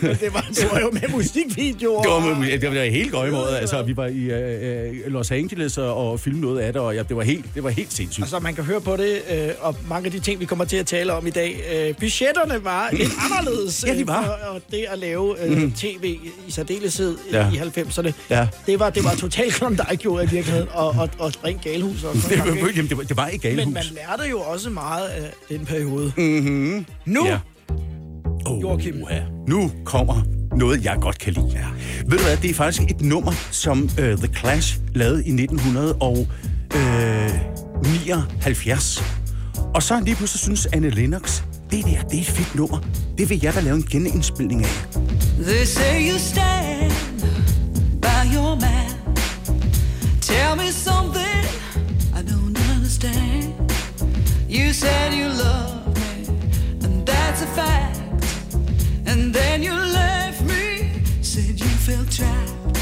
det, var, det var jo med musikvideoer.
Det var, med- det var helt gøjmåret. Altså, vi var i øh, øh, Los Angeles og, og filmede noget af det, og ja, det var helt, det var helt sindssygt.
Altså, man kan høre på det, øh, og mange af de ting, vi kommer til at tale om i dag. Øh, budgetterne var lidt anderledes
Ja, de
øh,
var.
for og det at lave øh,
Mhm.
tv i særdeleshed
Ja.
i 90'erne.
Ja.
Det var, det var totalt klondike i virkeligheden, og, og, og rent galehus også.
Det var, jamen, det var, det var ikke galehus.
Men man lærte jo også meget af den periode.
Mm-hmm.
Nu,
Ja.
oh, Joachim,
Ja. Nu kommer noget, jeg godt kan lide. Ja. Ved du hvad, det er faktisk et nummer, som uh, The Clash lavede i 1979. Og så lige pludselig synes Anne Lennox, det der, det er et fedt nummer. Det vil jeg da lave en genindspilning af.
They say you stand by your man. Tell me something understand. You said you love me, and that's a fact. And then you left me, said you felt trapped.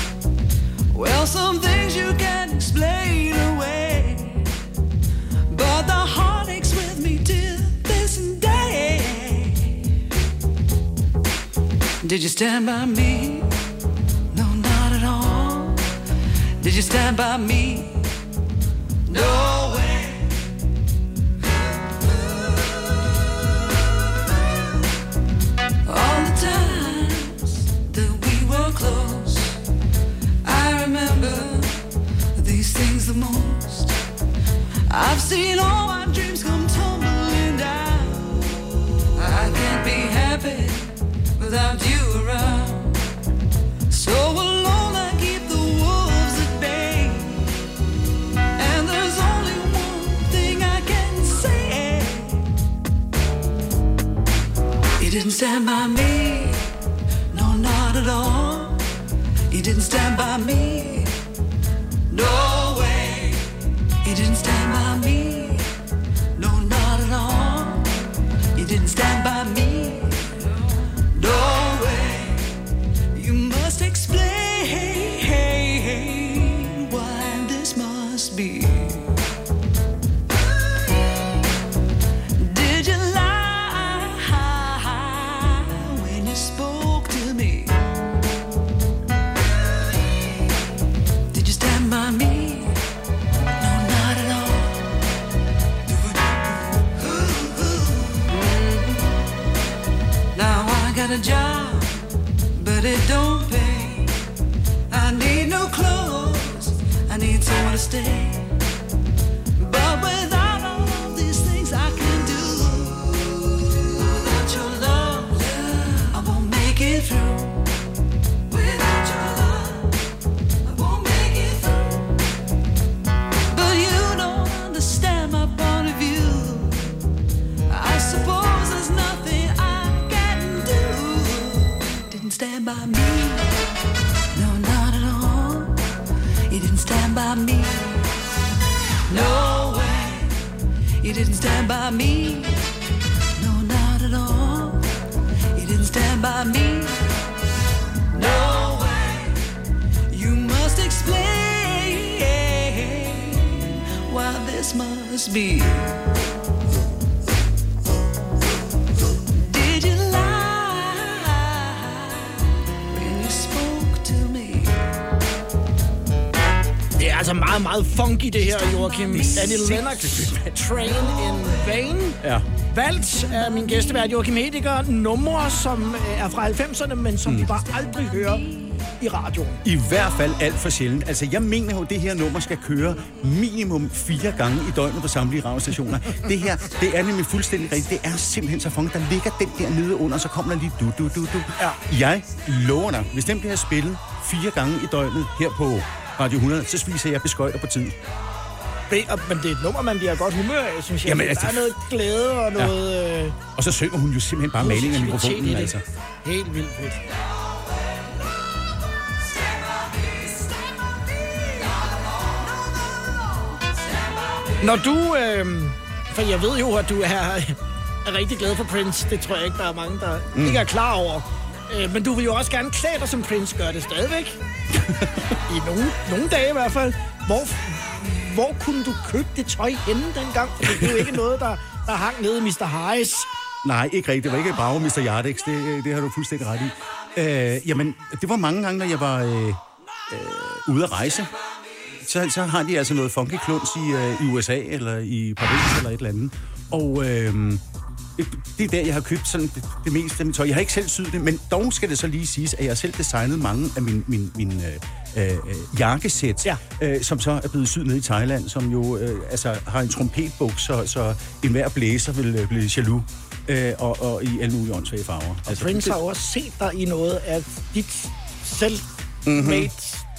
Well, some things you can't explain away. But the heartache's with me till this day. Did you stand by me? No, not at all. Did you stand by me? No way. Remember these things the most. I've seen all my dreams come tumbling down. I can't be happy without you around. So alone I keep the wolves at bay. And there's only one thing I can say. You didn't stand by me, no, not at all didn't stand by me. No way. He didn't stand by me. No, not at all. He didn't stand by me. No way. You must explain. Me? No, not at all. Now I got a job, but it don't pay. I need no clothes, I need to stay. By me. No, not at all. You didn't stand by me. No way. You didn't stand by me. No, not at all. You didn't stand by me. No way. You must explain why this must be.
Altså meget, meget funky, det her, Joachim. Annie Lennox, Train in Vain.
Ja.
Valgt af min gæstevært Joachim Hediger. Numre, som øh, er fra 90'erne, men som mm. vi bare aldrig hører i radioen.
I hvert fald alt for sjældent. Altså, jeg mener jo, at det her nummer skal køre minimum fire gange i døgnet på samtlige radiostationer. Det her, det er nemlig fuldstændig rigtigt. Det er simpelthen så funky. Der ligger den der nede under, så kommer der lige du, du, du, du.
Ja.
Jeg lover dig, hvis den bliver spillet fire gange i døgnet her på Radio 100, så spiser jeg beskøjter på tid.
Men det er et nummer, man bliver godt humør af, synes jeg.
Jamen, altså-
der er noget glæde og noget... Ja. Øh,
Og så synger hun jo simpelthen bare maling af mikrofonen,
det.
altså.
Helt vildt fedt. Når du... Øh, for jeg ved jo, at du er, er rigtig glad for Prince. Det tror jeg ikke, der er mange, der
mm.
ikke er klar over. Øh, men du vil jo også gerne klæde dig, som Prince gør det stadigvæk. I nogle, nogle dage i hvert fald. Hvor, hvor kunne du købe det tøj henne dengang? For det er jo ikke noget, der, der hang nede i Mr. Highs.
Nej, ikke rigtigt. Det var ikke Bravo Mr. Yardex. Det, det har du fuldstændig ret i. Øh, jamen, det var mange gange, når jeg var øh, øh, ude at rejse. Så, så har de altså noget funky kluns i, øh, i USA, eller i Paris, eller et eller andet. Og øh, det, er der, jeg har købt sådan det, det meste af mit tøj. Jeg har ikke selv syet det, men dog skal det så lige siges, at jeg har selv designet mange af mine min, min, øh, øh, jakkesæt, ja. øh, som så er blevet syet nede i Thailand, som jo øh, altså, har en trompetbuk, så, så enhver blæser vil øh, blive jaloux. Øh, og, og i alle mulige åndssvage farver.
Altså, Prince har jo også set dig i noget af dit selv
Mhm.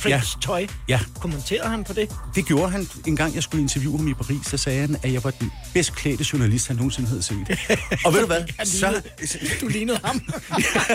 Made
Ja.
Prince-tøj.
Ja.
Kommenterede han på det?
Det gjorde han en gang, jeg skulle interviewe ham i Paris, så sagde han, at jeg var den bedst klædte journalist, han nogensinde havde set. Og ved du hvad?
Han
Så,
lignede- Du lignede ham.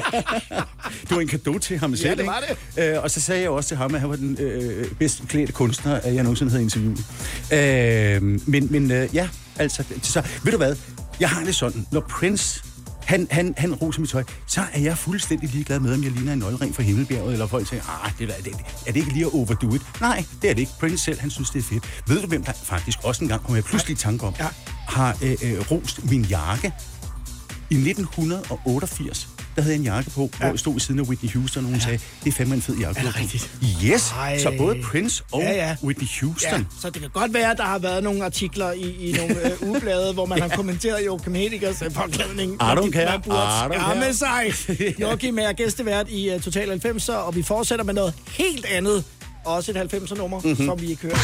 det var en gave til ham
Ja,
selv,
det var
ikke? Øh, og så sagde jeg også til ham, at han var den øh, bedst klædte kunstner, at jeg nogensinde havde interviewet. Øh, men men øh, ja, altså, så ved du hvad? Jeg har det sådan, når Prince han, han, han roser mit tøj, så er jeg fuldstændig ligeglad med, om jeg ligner en nøglering fra Himmelbjerget, eller folk siger, ah, det, er, det, er det ikke lige at overdo it? Nej, det er det ikke. Prince selv, han synes, det er fedt. Ved du, hvem der faktisk også engang kom jeg pludselig i tanke om, ja. har øh, øh, rost min jakke i 1988? Der havde jeg en jakke på, ja. hvor jeg stod ved siden af Whitney Houston, og hun ja. sagde, det er fandme en fed jakke.
Er det rigtigt?
Yes,
Ej.
så både Prince og
Ja, ja.
Whitney Houston.
Ja, så det kan godt være, at der har været nogle artikler i, i nogle øh, ugeblade, hvor man har kommenteret Joachim Hedikers øh, påklædning. Man burde
I don't
skamme
care.
sig. Joachim er gæstevært i uh, Total 90'er, og vi fortsætter med noget helt andet. Også et 90'er-nummer,
Mhm.
mm-hmm. som vi ikke hører.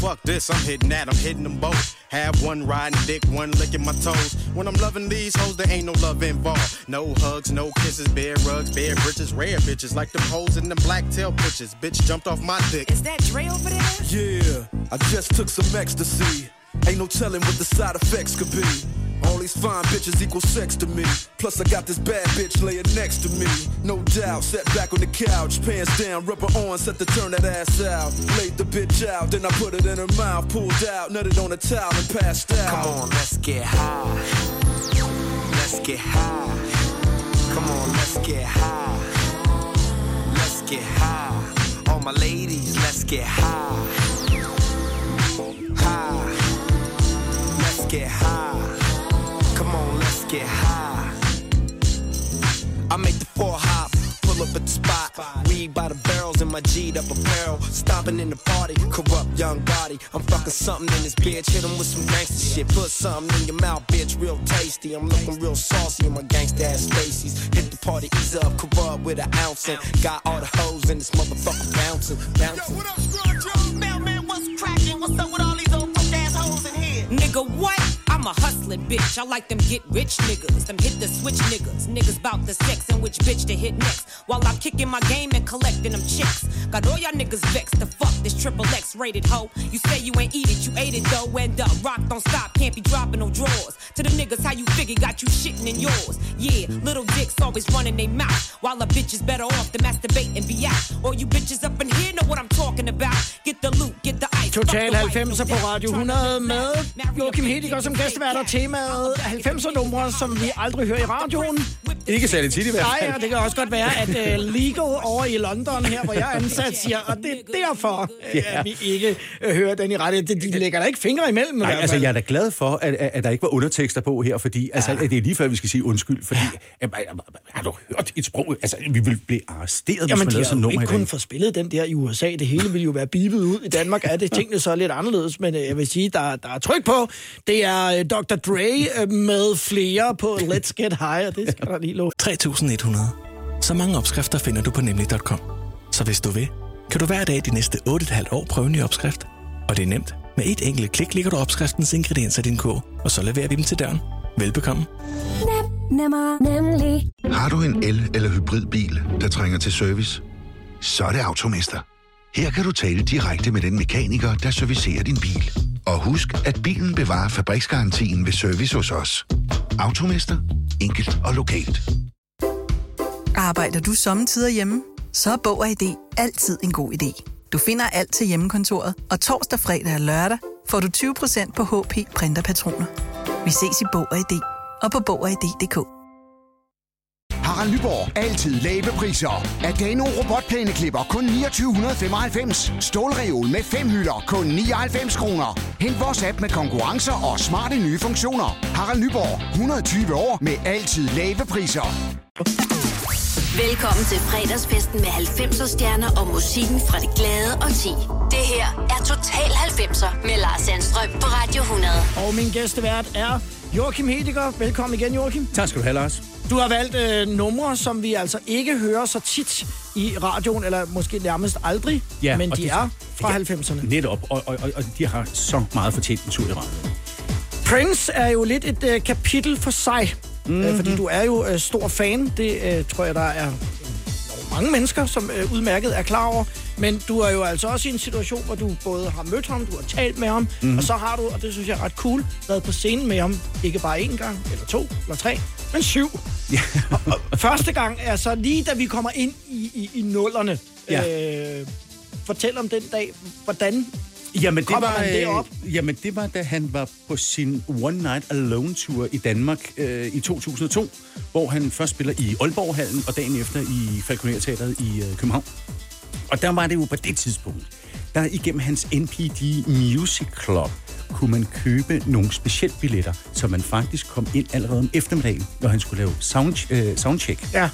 Fuck this, I'm hitting that, I'm hitting them both. Have one riding dick, one licking my toes. When I'm loving these hoes, there ain't no love involved. No hugs, no kisses, bare rugs, bare britches, rare bitches. Like them hoes in them black tail bitches. Bitch jumped off my dick.
Is that Dre over there?
Yeah, I just took some ecstasy. Ain't no telling what the side effects could be. All these fine bitches equal sex to me. Plus, I got this bad bitch laying next to me. No doubt, sat back on the couch, pants down, rubber on, set to turn that ass out. Laid the bitch out, then I put it in her mouth, pulled out, nutted on a towel, and passed out.
Come on, let's get high. let's get high. Come on, let's get high. Let's get high. All my ladies, let's get high. High. Let's get high. Come on, let's get high. I make the four hop, pull up at the spot. Weed by the barrels in my G'd up apparel. Stomping in the party, corrupt young body. I'm fucking something in this bitch. Hit 'em with some gangster shit. Put something in your mouth, bitch, real tasty. I'm looking real saucy in my gangsta ass Stacy's. Hit the party, ease up, corrupt with an ounce. And got all the hoes in this motherfucker bouncing, bouncing.
Yo, What up, Scrunch? Mailman, what's cracking? What's up with all these old broke ass hoes in here?
Nigga, what? A hustling bitch. I like them get rich niggas. Them hit the switch niggas. Niggas bout the sex and which bitch to hit next. While I'm kicking my game and collecting them chicks. Got all y'all niggas vexed to fuck this triple X rated hoe. You say you ain't eat it, you ate it though. End up, uh, rock don't stop, can't be dropping no drawers. To the niggas, how you figure got you shitting in yours. Yeah, little dicks always running they mouth. While the bitch is better off to masturbate and be out. All you bitches up in here know what I'm talking about. Get the loot, get the ice.
Total 90'er på Radio 100 med Joachim Hediger som gæstevært og temaet 90'er numre, som vi aldrig hører i radioen.
Ikke særlig tit i hvert fald.
Nej, og det kan også godt være, at uh, Legal over i London, her hvor jeg er ansat, siger, og det er derfor, uh,
Ja.
at vi ikke uh, hører den i radio. De, de lægger der ikke fingre imellem.
Nej, altså jeg er da glad for, at, at, at der ikke var undertekster på her, fordi altså, det er lige før, vi skal sige undskyld, fordi ja. har du hørt et sprog? Altså, vi vil blive arresteret, hvis
Jamen,
man
de
lavede sådan nummer
ikke kun fået spillet den der i USA. Det hele ville jo være bibet ud. I Danmark er det tingene så lidt anderledes, men øh, jeg vil sige, der, der er tryk på. Det er øh, Dr. Dre øh, med flere på Let's Get High, og det skal der lige love.
3100. Så mange opskrifter finder du på nemlig.com. Så hvis du vil, kan du hver dag de næste 8,5 år prøve en ny opskrift. Og det er nemt. Med et enkelt klik ligger du opskriftens ingredienser i din kog, og så leverer vi dem til døren. Velbekomme.
Nemmer, nemlig.
Har du en el- eller hybridbil, der trænger til service? Så er det Automester. Her kan du tale direkte med den mekaniker, der servicerer din bil. Og husk, at bilen bevarer fabriksgarantien ved service hos os. Automester. Enkelt og lokalt.
Arbejder du sommetider hjemme? Så er Bog og ID altid en god idé. Du finder alt til hjemmekontoret, og torsdag, fredag og lørdag får du 20% på HP printerpatroner. Vi ses i Bog og ID og på Bog og ID.dk.
Harald Nyborg. Altid lave priser. Adano robotplæneklipper kun 2995. Stålreol med fem hylder kun 99 kroner. Hent vores app med konkurrencer og smarte nye funktioner. Harald Nyborg. 120 år med altid lave priser.
Velkommen til fredagsfesten med 90'er stjerner og musikken fra det glade og ti. Det her er Total 90'er med Lars Sandstrøm på Radio 100.
Og min gæstevært er Joachim Hediger. Velkommen igen, Joachim.
Tak skal du have, Lars.
Du har valgt øh, numre, som vi altså ikke hører så tit i radioen, eller måske nærmest aldrig,
Ja,
men de
det-
er fra 90'erne.
Netop, og, og, og, og de har så meget fortjent en tur i radioen.
Prince er jo lidt et øh, kapitel for sig, mm-hmm. øh, fordi du er jo øh, stor fan. Det øh, tror jeg, der er mange mennesker, som øh, udmærket er klar over. Men du er jo altså også i en situation, hvor du både har mødt ham, du har talt med ham,
Mhm.
mm-hmm. og så har du, og det synes jeg er ret cool, været på scenen med ham, ikke bare én gang, eller to, eller tre, men syv. Ja. og, og første gang er så lige da vi kommer ind i, i, i nullerne.
Ja.
Øh, fortæl om den dag, hvordan
Jamen, det var,
man derop?
øh, jamen, det var, da han var på sin One Night Alone-tur i Danmark øh, i 2002, hvor han først spiller i Aalborg-hallen, og dagen efter i Falconer Teateret i øh, København. Og der var det jo på det tidspunkt, der igennem hans NPD Music Club kunne man købe nogle specielle billetter, så man faktisk kom ind allerede om eftermiddagen, når han skulle lave sound, øh, soundcheck.
Ja.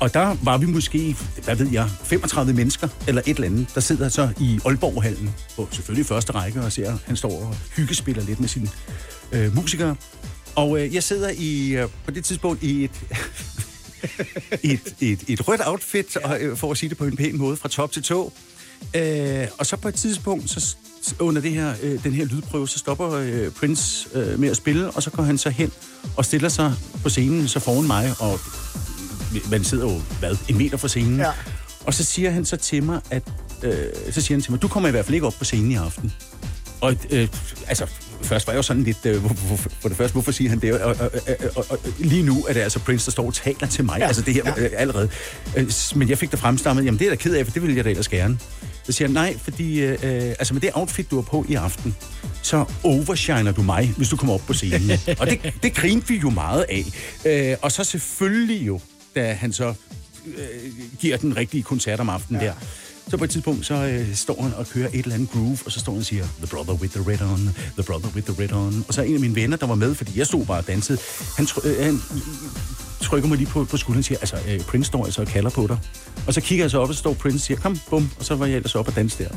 Og der var vi måske, hvad ved jeg, 35 mennesker eller et eller andet, der sidder så i Aalborg-hallen, på selvfølgelig første række, og ser, han står og hyggespiller lidt med sine øh, musikere. Og øh, jeg sidder i øh, på det tidspunkt i et, et, et, et rødt outfit, og, øh, for at sige det på en pæn måde, fra top til tå. Øh, og så på et tidspunkt, så under det her, øh, den her lydprøve, så stopper øh, Prince øh, med at spille, og så går han så hen og stiller sig på scenen så foran mig, og man sidder jo, hvad, en meter fra scenen.
Ja.
Og så siger han så til mig, at, øh, så siger han til mig, du kommer i hvert fald ikke op på scenen i aften. Og øh, altså, først var jeg jo sådan lidt, øh, for det første, hvorfor siger han det? Og, og, og, og, lige nu er det altså Prince, der står og taler til mig, ja. Altså det her
Ja.
øh, allerede. Øh, men jeg fik det fremstammet, jamen det er jeg da ked af, for det ville jeg da ellers gerne. Så siger han, nej, fordi øh, øh, altså med det outfit, du har på i aften, så overshiner du mig, hvis du kommer op på scenen. og det, det grinte vi jo meget af. Øh, og så selvfølgelig jo, da han så øh, giver den rigtige koncert om aftenen ja. der, så på et tidspunkt, så øh, står han og kører et eller andet groove, og så står han og siger, The brother with the red on, the brother with the red on. Og så en af mine venner, der var med, fordi jeg stod bare og dansede, han, tr- øh, han trykker mig lige på, på skulderen og siger, altså, øh, Prince står altså og kalder på dig. Og så kigger jeg så op, og så står Prince og siger, kom, bum, og så var jeg ellers op og danse der.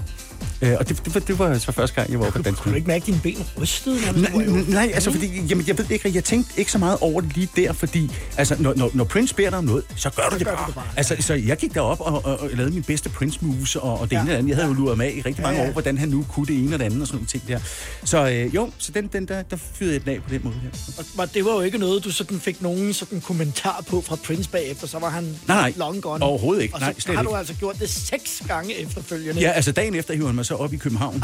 Øh, og det, det, var- det var så første gang, jeg var oppe og danse.
Kunne du ikke mærke dine ben rystede? du
Nej, nej, altså fordi, jamen, jeg ved ikke, jeg tænkte ikke så meget over det lige der, fordi, altså, når, når, når Prince beder dig om noget, så gør du det
gør
bare.
du det bare.
Altså, så jeg gik derop og, og, og lavede min bedste Prince moves og, og det ja. ene og det andet. Jeg havde jo luret mig af i rigtig mange
Ja, ja.
år, hvordan han nu kunne det ene og det andet og sådan nogle ting der. Så øh, jo, så den, den der, der fyrede jeg den af på den måde her.
Og det var jo ikke noget, du sådan fik nogen sådan kommentar på fra Prince bagefter, så var han
Nej, nej.
long gone.
Overhovedet ikke.
Og så
Nej,
har du
ikke.
altså gjort det seks gange efterfølgende.
Ja, altså dagen efter hiver han mig så op i København.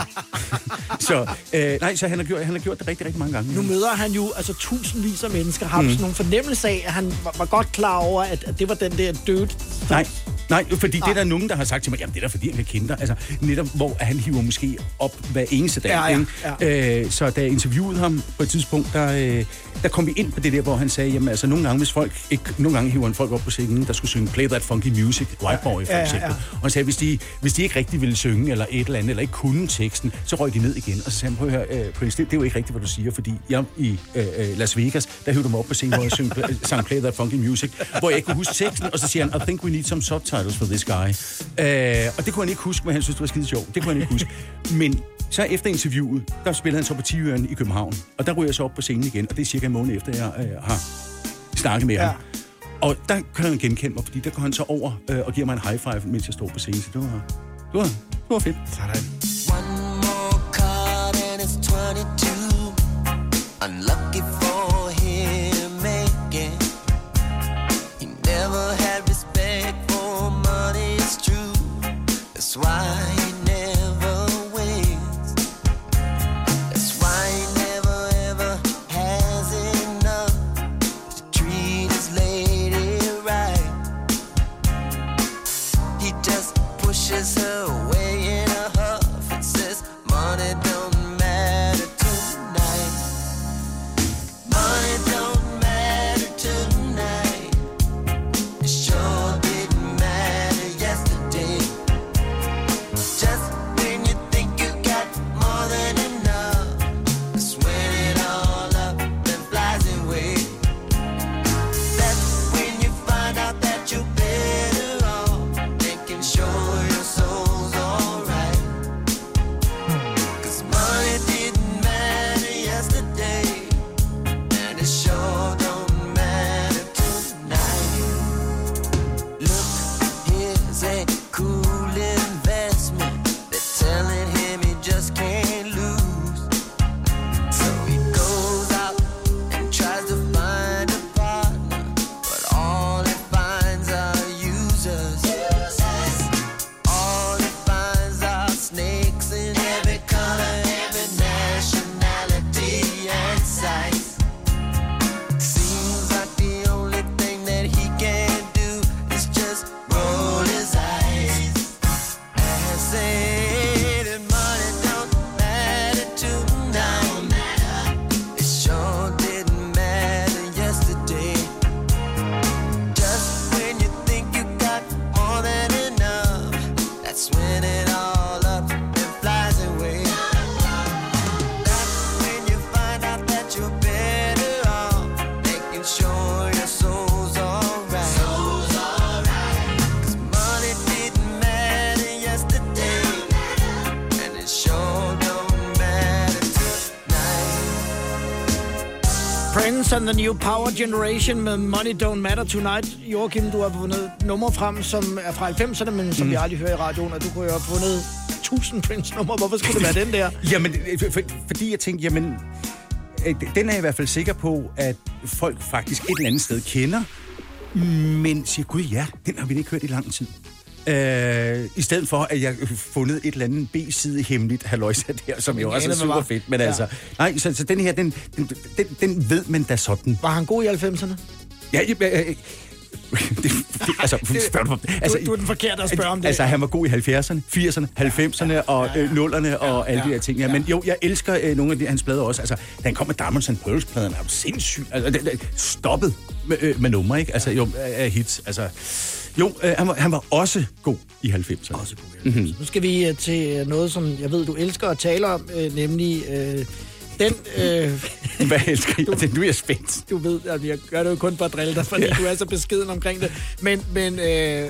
så, øh, nej, så han har, gjort, han har gjort det rigtig, rigtig mange gange.
Nu møder han jo altså tusindvis af mennesker. Har
Mm.
sådan nogle fornemmelse af, at han var, var godt klar over, at, at det var den der død?
Nej, nej, fordi
Nej.
det er der nogen, der har sagt til mig, jamen det er da fordi, han kan kende dig. Altså, netop hvor han hiver måske op hver eneste dag.
Ja, ja,
ikke? Øh, så da jeg interviewede ham på et tidspunkt, der, øh, der kom vi ind på det der, hvor han sagde, jamen altså nogle gange, hvis folk ikke, nogle gange hiver han folk op på scenen, der skulle synge Play That Funky Music, White Boy for
Ja, ja,
eksempel.
ja.
Og han sagde, hvis de, hvis de ikke rigtig ville synge, eller et eller andet, eller ikke kunne teksten, så røg de ned igen. Og så sagde han, prøv at høre, øh, Prince, det, det er jo ikke rigtigt, hvad du siger, fordi jeg i øh, øh, Las Vegas, der hævde mig op på scenen, hvor jeg syng, sang Play That Funky Music, hvor jeg ikke kunne huske teksten, og så siger han, I think we need some subtitles for this guy. Øh, og det kunne han ikke huske, men han synes, det var skide sjovt. Det kunne han ikke huske. Men så efter interviewet, der spillede han så på Tivøren i København, og der ryger jeg så op på scenen igen, og det er cirka en måned efter, jeg øh, har snakket med ja. ham. Og der kan han genkende mig, fordi der går han så over øh, og giver mig en high five, mens jeg står på scenen. Så det var, det var, det var fedt.
Sådan.
more card and it's 22. Unlucky for him again. He never had respect for money, it's true. That's why
Prince and the New Power Generation med Money Don't Matter Tonight. Joachim, du har fundet numre frem, som er fra 90'erne, men som mm. vi aldrig hører i radioen, og du kunne jo have fundet 1000 Prince-numre. Hvorfor skulle det være den der?
Jamen, øh, for, fordi jeg tænkte, jamen, øh, den er jeg i hvert fald sikker på, at folk faktisk et eller andet sted kender, men siger, gud ja, den har vi ikke hørt i lang tid. Øh, I stedet for, at jeg fundet et eller andet B-side hemmeligt halløjsa der, som jo også er super fedt. Men
Ja.
ja. altså, nej, så, så den her, den, den, den, den ved man da sådan.
Var han god i 90'erne?
Ja, jeg, jeg, det, det, altså, spørg du, altså,
du er den forkerte at spørge om det.
Altså, han var god i 70'erne, 80'erne, 90'erne og øh, 0'erne og alle de her ting. Ja, men jo, jeg elsker øh, nogle af de, hans plader også. Altså, da han kom med Diamonds and Pearls-pladerne, er jo sindssygt. Altså, det, det, stoppet med, øh, med numre, ikke? Altså, jo, af hits. Altså, jo, øh, han, var, han var også god i 90'erne. Også god i 90'erne. Mm-hmm.
Nu skal vi øh, til noget, som jeg ved, du elsker at tale om, øh, nemlig øh, den... Øh,
Hvad elsker jeg? Du, du er spændt.
du ved, at jeg gør det jo kun for at drille dig, fordi ja. du er så beskeden omkring det. Men, men øh,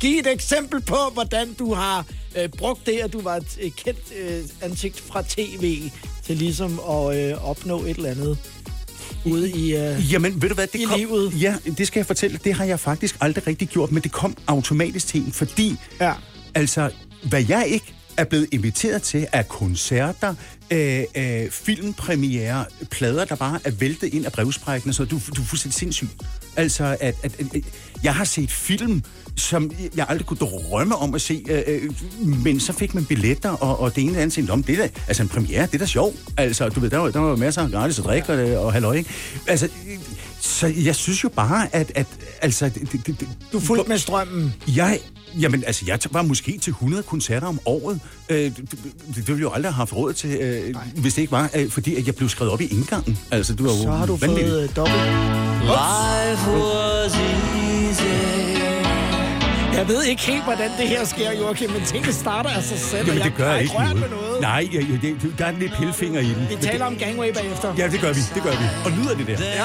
giv et eksempel på, hvordan du har øh, brugt det, at du var et øh, kendt øh, ansigt fra tv, til ligesom at øh, opnå et eller andet ude i, øh,
Jamen, ved du hvad, det
i
kom,
livet.
Ja, det skal jeg fortælle. Det har jeg faktisk aldrig rigtig gjort, men det kom automatisk til en, fordi
ja.
altså, hvad jeg ikke er blevet inviteret til er koncerter, øh, øh, filmpremiere, plader, der bare er væltet ind af brevsprækkene, så du, du er fuldstændig sindssyg. Altså, at, at, at jeg har set film, som jeg aldrig kunne drømme om at se, øh, øh, men så fik man billetter, og, og det ene eller andet tænkte, om det er da, altså en premiere, det er da sjovt. Altså, du ved, der var, der var masser af gratis at drikke og, og halløj, ikke? Altså, øh, så jeg synes jo bare, at, at altså... Det, det, det,
Du fulgte med strømmen.
Jeg, jamen, altså, jeg var måske til 100 koncerter om året. Øh, det, det, ville jeg jo aldrig have haft råd til, øh, hvis det ikke var, øh, fordi at jeg blev skrevet op i indgangen. Altså, det var jo
Så har du
vanvittigt.
fået øh, dobbelt.
Life was easy.
Jeg ved ikke helt, hvordan det her sker, Joachim, men tingene starter af sig selv.
Jamen, det gør jeg ikke noget. Nej, jeg, det, der er lidt pillefinger i den.
Vi taler
det,
om gangway bagefter.
Ja, det gør vi, det gør vi. Og lyder det der?
Ja.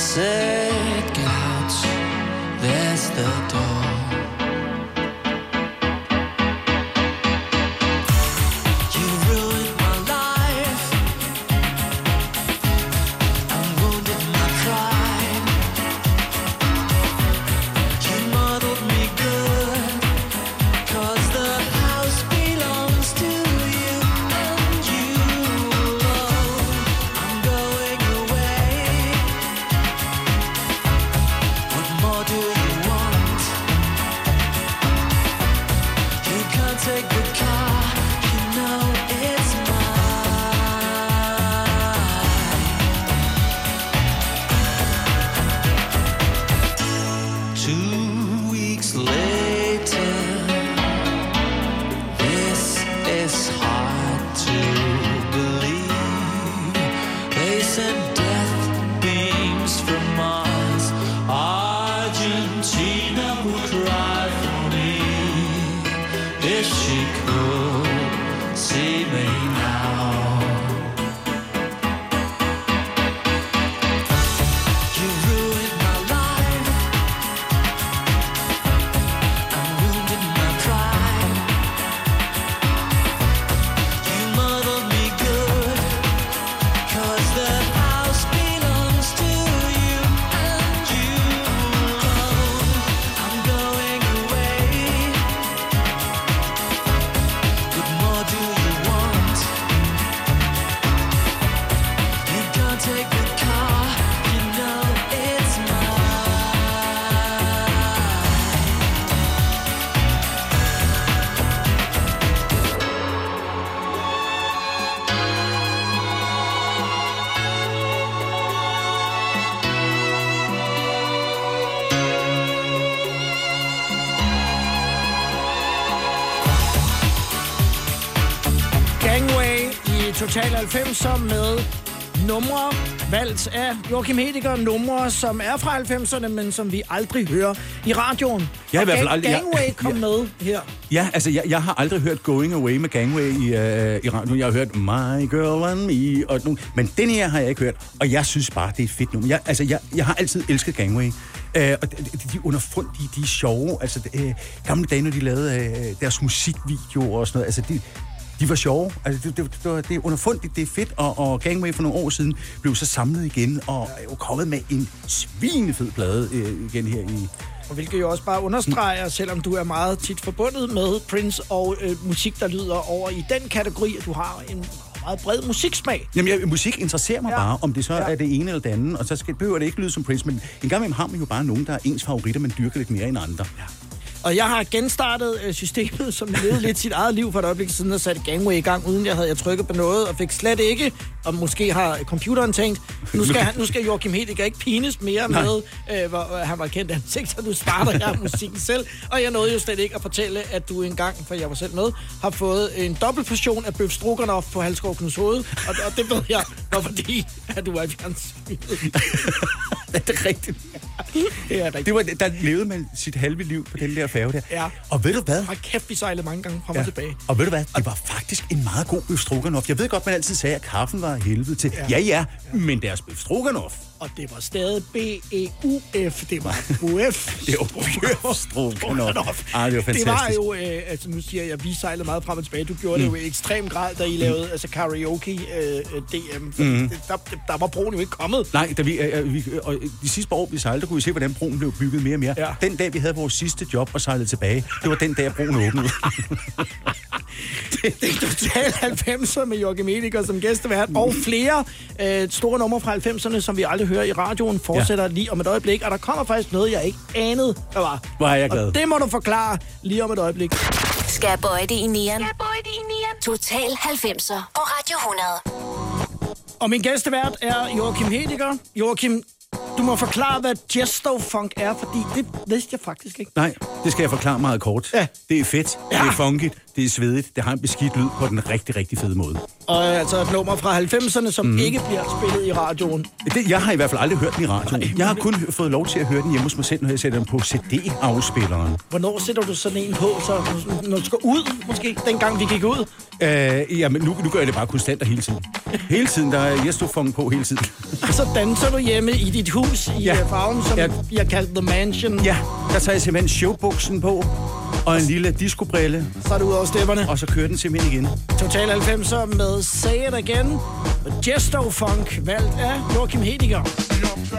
Get out, there's the door.
90'er med numre valgt af Joachim Hediger. Numre, som er fra 90'erne, men som vi aldrig hører i radioen.
Jeg har i hvert fald aldrig- jeg-
Gangway kom
ja.
med her.
Ja, altså, jeg, jeg har aldrig hørt Going Away med Gangway i, øh, i radioen. Jeg har hørt My Girl and Me, og nogle, men den her har jeg ikke hørt, og jeg synes bare, det er et fedt nummer. Jeg, altså, jeg, jeg har altid elsket Gangway. Øh, og de, de de er underfundige, de er sjove. Altså, øh, gamle dage, når de lavede øh, deres musikvideoer og sådan noget, altså, de, de var sjove. Altså, det, det, det, det er underfundigt, det er fedt, og, og Gangway for nogle år siden blev så samlet igen, og er jo kommet med en svinefed plade øh, igen her i,
Og hvilket jo også bare understreger, selvom du er meget tit forbundet med Prince og øh, musik, der lyder over i den kategori, at du har en meget bred musiksmag.
Jamen, jeg, musik interesserer mig
Ja.
ja. bare, om det så
Ja.
ja. er det ene eller det andet, og så skal, behøver det ikke lyde som Prince, men en gang imellem har man jo bare nogen, der er ens favoritter, man dyrker lidt mere end andre. Ja.
Og jeg har genstartet øh, systemet, som levede lidt sit eget liv for et øjeblik siden, og satte Gangway i gang, uden jeg havde jeg trykket på noget, og fik slet ikke, og måske har computeren tænkt, nu skal, han, nu skal Joachim Hediger ikke pines mere
Nej.
med, øh, hvor øh, han var kendt ansigt, så nu starter jeg musikken selv. Og jeg nåede jo slet ikke at fortælle, at du engang, for jeg var selv med, har fået en dobbelt portion af bøf stroganoff på Halskov Knuds hoved, og, og det ved jeg, var fordi, at du er i fjernsynet.
det er rigtigt.
Det er rigtigt.
Det var, der levede man sit halve liv på den der færge der.
Ja.
Og ved du hvad?
Hold kæft, vi sejlede mange gange frem og tilbage.
Og ved du hvad? Det var faktisk en meget god bøf stroganoff. Jeg ved godt, man altid sagde, at kaffen var helvede til.
Ja.
Ja, ja, ja men deres bøf stroganoff,
Og det var stadig B-E-U-F. Det var UF.
det var stroganoff. Ah, det var fantastisk.
Det var jo, øh, altså nu siger jeg, vi sejlede meget frem og tilbage. Du gjorde mm. det jo i ekstrem grad, da I lavede altså karaoke øh, øh, det, der, der var broen jo ikke kommet.
Nej, da vi, øh, vi, og de sidste år, vi sejlede, der kunne vi se, hvordan broen blev bygget mere og mere.
Ja.
Den dag, vi havde vores sidste job og sejlede tilbage, det var den dag, broen åbnede.
Det er totalt 90'er med Joachim Ediger som gæstevært. Og flere øh, store numre fra 90'erne, som vi aldrig hører i radioen, fortsætter ja. lige om et øjeblik. Og der kommer faktisk noget, jeg ikke anede, der var.
Hvor er jeg glad.
Og det må du forklare lige om et øjeblik.
Skal jeg bøje det i nieren? Skal bøje det i nieren? Total 90'er på Radio 100.
Og min gæstevært er Joachim Hediger. Joachim, du må forklare, hvad Gesto Funk er, fordi det vidste jeg faktisk ikke.
Nej, det skal jeg forklare meget kort.
Ja.
Det er fedt, ja. det er funky, det er svedigt, det har en beskidt lyd på den rigtig, rigtig fede måde.
Og øh, altså et nummer fra 90'erne, som mm. ikke bliver spillet i radioen.
Det, jeg har i hvert fald aldrig hørt den i radioen. Jeg har kun fået lov til at høre den hjemme hos mig selv, når jeg sætter den på CD-afspilleren.
Hvornår sætter du sådan en på, så når du skal ud, måske, dengang vi gik ud?
Øh, jamen, nu, nu gør jeg det bare konstant og hele tiden. Hele tiden, der er jeg stod på hele tiden.
Og så danser du hjemme i dit hus i
Ja.
ja. farven, som
Ja.
har kaldt The Mansion.
Ja, der tager jeg simpelthen showbuksen på, og en lille discobrille.
Så er det ud over stepperne.
Og så kører den simpelthen igen.
Total 90'er med Say It Again. Og Gesto Funk, valgt af Joachim Hediger. så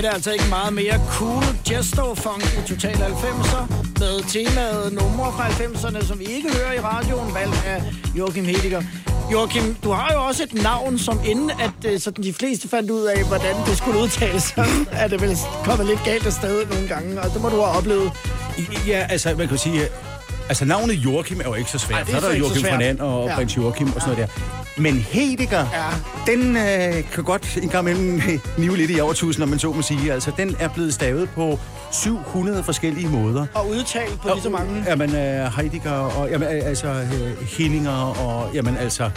bliver det altså ikke meget mere cool gesto funk i Total 90'er med temaet numre fra 90'erne, som vi ikke hører i radioen, valgt af Joachim Hediger. Joachim, du har jo også et navn, som inden at øh, sådan de fleste fandt ud af, hvordan det skulle udtales, så er det vel kommet lidt galt afsted nogle gange, og det må du have oplevet.
Ja, altså, man kan sige, altså navnet Joachim er jo ikke så svært.
Ej, det er
så er der Joachim
svært.
von And og
Ja.
ja. prins Joachim og sådan noget der. Men Hediger,
ja.
den øh, kan godt en gang imellem nive lidt i overtusind, om man så må sige. Altså, den er blevet stavet på 700 forskellige måder.
Og udtalt på lige så mange.
Jamen, øh, Heidegger og jamen, øh, altså, øh, Henninger og jamen, altså...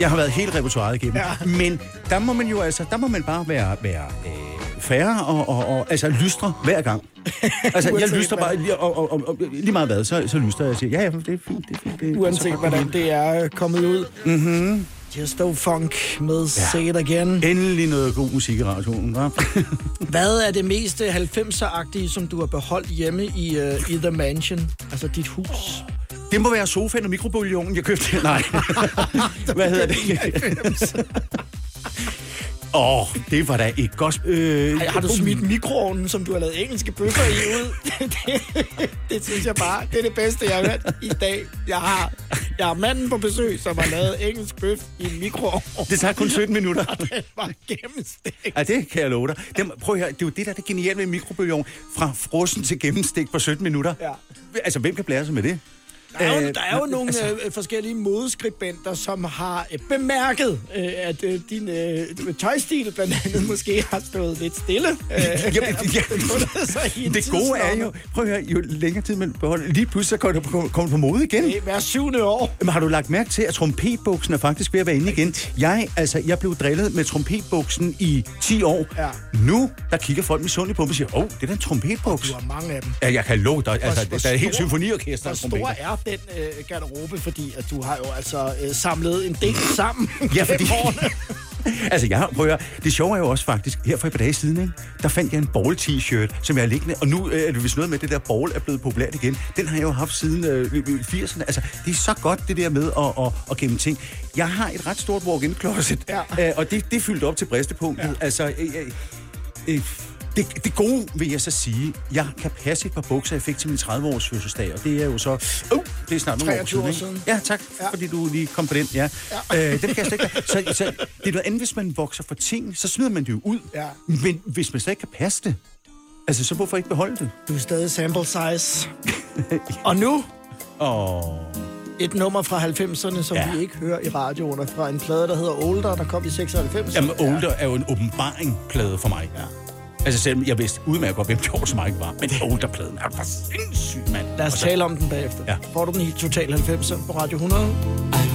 Jeg har været helt repertoireet igennem.
Ja.
Men der må man jo altså, der må man bare være, være øh, færre og, og, og altså lystre hver gang. Altså, jeg lyster
hvad.
bare, lige- og, og, og, og, lige meget hvad, så, så lyster jeg og siger, ja, ja, det er fint, det er fint. Det er,
Uanset hvordan det er kommet ud.
Mhm.
Just Funk med Say It Again.
Endelig noget god musik i radioen, hva'?
Hvad er det mest 90'er-agtige, som du har beholdt hjemme i, uh, i The Mansion? Altså dit hus?
Det må være sofaen og mikrobølgeovnen, jeg købte. Nej. Hvad hedder det? Åh, oh, det var da et godt... Øh,
Ej, har du smidt mikroovnen, som du har lavet engelske bøffer i ud? det, det synes jeg bare, det er det bedste, jeg har hørt i dag. Jeg har, jeg har manden på besøg, som har lavet engelsk bøf i en mikroovn.
Det tager kun 17 minutter.
Og den var gennemstegt.
Ja, det kan jeg love dig. Dem, prøv at høre, det er jo det, der er det geniale med mikrobølgeovn. Fra frossen til gennemstik på 17 minutter.
Ja.
Altså, hvem kan blære sig med det?
Der er jo,
Øh,
der er jo nogle
altså-
øh, forskellige modeskribenter, som har øh, bemærket, at din øh, tøjstil blandt andet måske har stået lidt stille. Øh,
Jamen, ja,
en
det gode er jo, prøv at høre, jo længere tid man beholder, lige pludselig så kommer det på, mode igen.
Det er syvende år.
Men har du lagt mærke til, at trompetbuksen er faktisk ved at være inde igen? Jeg, altså, jeg blev drillet med trompetbuksen i 10 år.
Ja.
Nu, der kigger folk misundeligt på mig og siger, åh, oh, det er da en trompetbuks.
Du har mange af dem.
Ja, jeg kan love dig, altså,
Hvor-
der er helt symfoniorkester
Hvor
trompeter.
stor er den øh, garderobe? Fordi at du har jo altså øh, samlet en del sammen.
Ja, fordi... altså, jeg har, prøv at høre, det sjove er jo også faktisk, her for et par dage siden, ikke, der fandt jeg en ball t-shirt, som jeg har liggende, og nu øh, er det vist noget med, at det der ball er blevet populært igen. Den har jeg jo haft siden øh, 80'erne. Altså, det er så godt, det der med at, at, at gemme ting. Jeg har et ret stort walk-in closet, ja. øh, og det, det er fyldt op til bristepunktet. Ja. Altså, øh, øh, øh, det, det gode vil jeg så sige, jeg kan passe et par bukser, jeg fik til min 30-års fødselsdag, og det er jo så... Uh, det er snart nogle år
23 år siden.
Ja, tak, ja. fordi du lige kom på den. Ja. Ja. Øh, den kan jeg slet ikke... Så, så det er noget andet, hvis man vokser for ting, så smider man det jo ud.
Ja.
Men hvis man slet ikke kan passe det, altså så hvorfor ikke beholde det?
Du er stadig sample size. Og nu
Åh...
et nummer fra 90'erne, som
Ja.
vi ikke hører i radioen, fra en plade, der hedder Older, der kom i 96.
Jamen, Older er jo en åbenbaring-plade for mig. Ja. Altså selvom jeg vidste udmærket godt, hvem George Mike var, men Older-pladen er bare sindssyg, mand.
Lad os
så-
tale om den bagefter.
Ja.
Får du den i Total 90'er på Radio 100?
I'm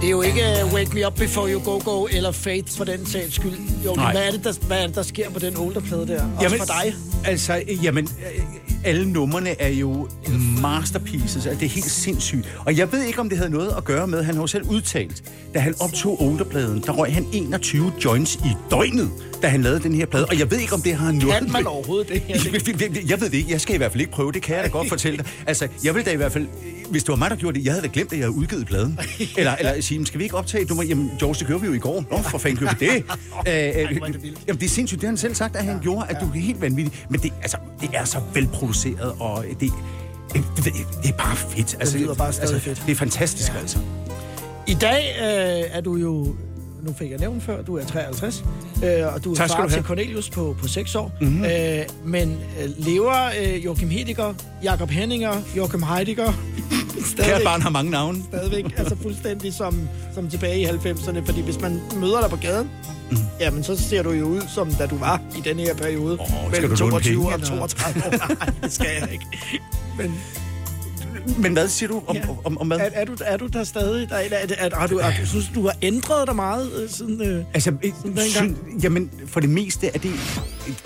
Det er jo ikke uh,
Wake Me Up Before You Go Go eller Fates for den sags skyld. Jo, hvad er, det, der, hvad er det, der sker på den older plade der? Også
jamen,
for dig?
Altså, jamen, øh, alle numrene er jo masterpieces, altså, det er helt sindssygt. Og jeg ved ikke, om det havde noget at gøre med, han har jo selv udtalt, da han optog olderpladen, der røg han 21 joints i døgnet, da han lavede den her plade. Og jeg ved ikke, om det har noget
Kan man overhovedet det her?
Jeg ved det ikke. Jeg skal i hvert fald ikke prøve. Det kan jeg da godt fortælle dig. Altså, jeg vil da i hvert fald... Hvis det var mig, der gjorde det, jeg havde da glemt, at jeg havde udgivet pladen. Eller, eller sige, "Men skal vi ikke optage et nummer? Jamen, George, det gjorde vi jo i går. Nå, for fanden gjorde vi det? Øh, øh, jamen, det er sindssygt. Det har han selv sagt, at han gjorde, at du er helt vanvittig. Men det, altså, det er så velproduceret, og det, det, det, det er bare fedt. Altså,
lyder bare stadig
altså,
fedt.
Det er fantastisk, ja. altså.
I dag øh, er du jo, nu fik jeg nævnt før, du er 53, øh, og du er
Tak
far
du
til Cornelius på, på 6 år.
Mhm.
Øh, men øh, lever øh, Joachim Hediger, Jakob Henninger, Joachim Heidegger
Kært barn har mange navne.
stadigvæk, altså fuldstændig som, som tilbage i 90'erne, fordi hvis man møder dig på gaden, mm. jamen så ser du jo ud, som da du var i den her periode, oh, mellem
du låne
22
penge,
og
eller?
32 år. Nej, det skal jeg ikke. Men
Men hvad siger du om, ja. om, om hvad?
er, er, du, er du der stadig? Der, er, er, er, har du, er, du synes du har ændret dig meget øh, siden... Øh,
Altså, øh,
dengang?
sy- jamen, for det meste er det...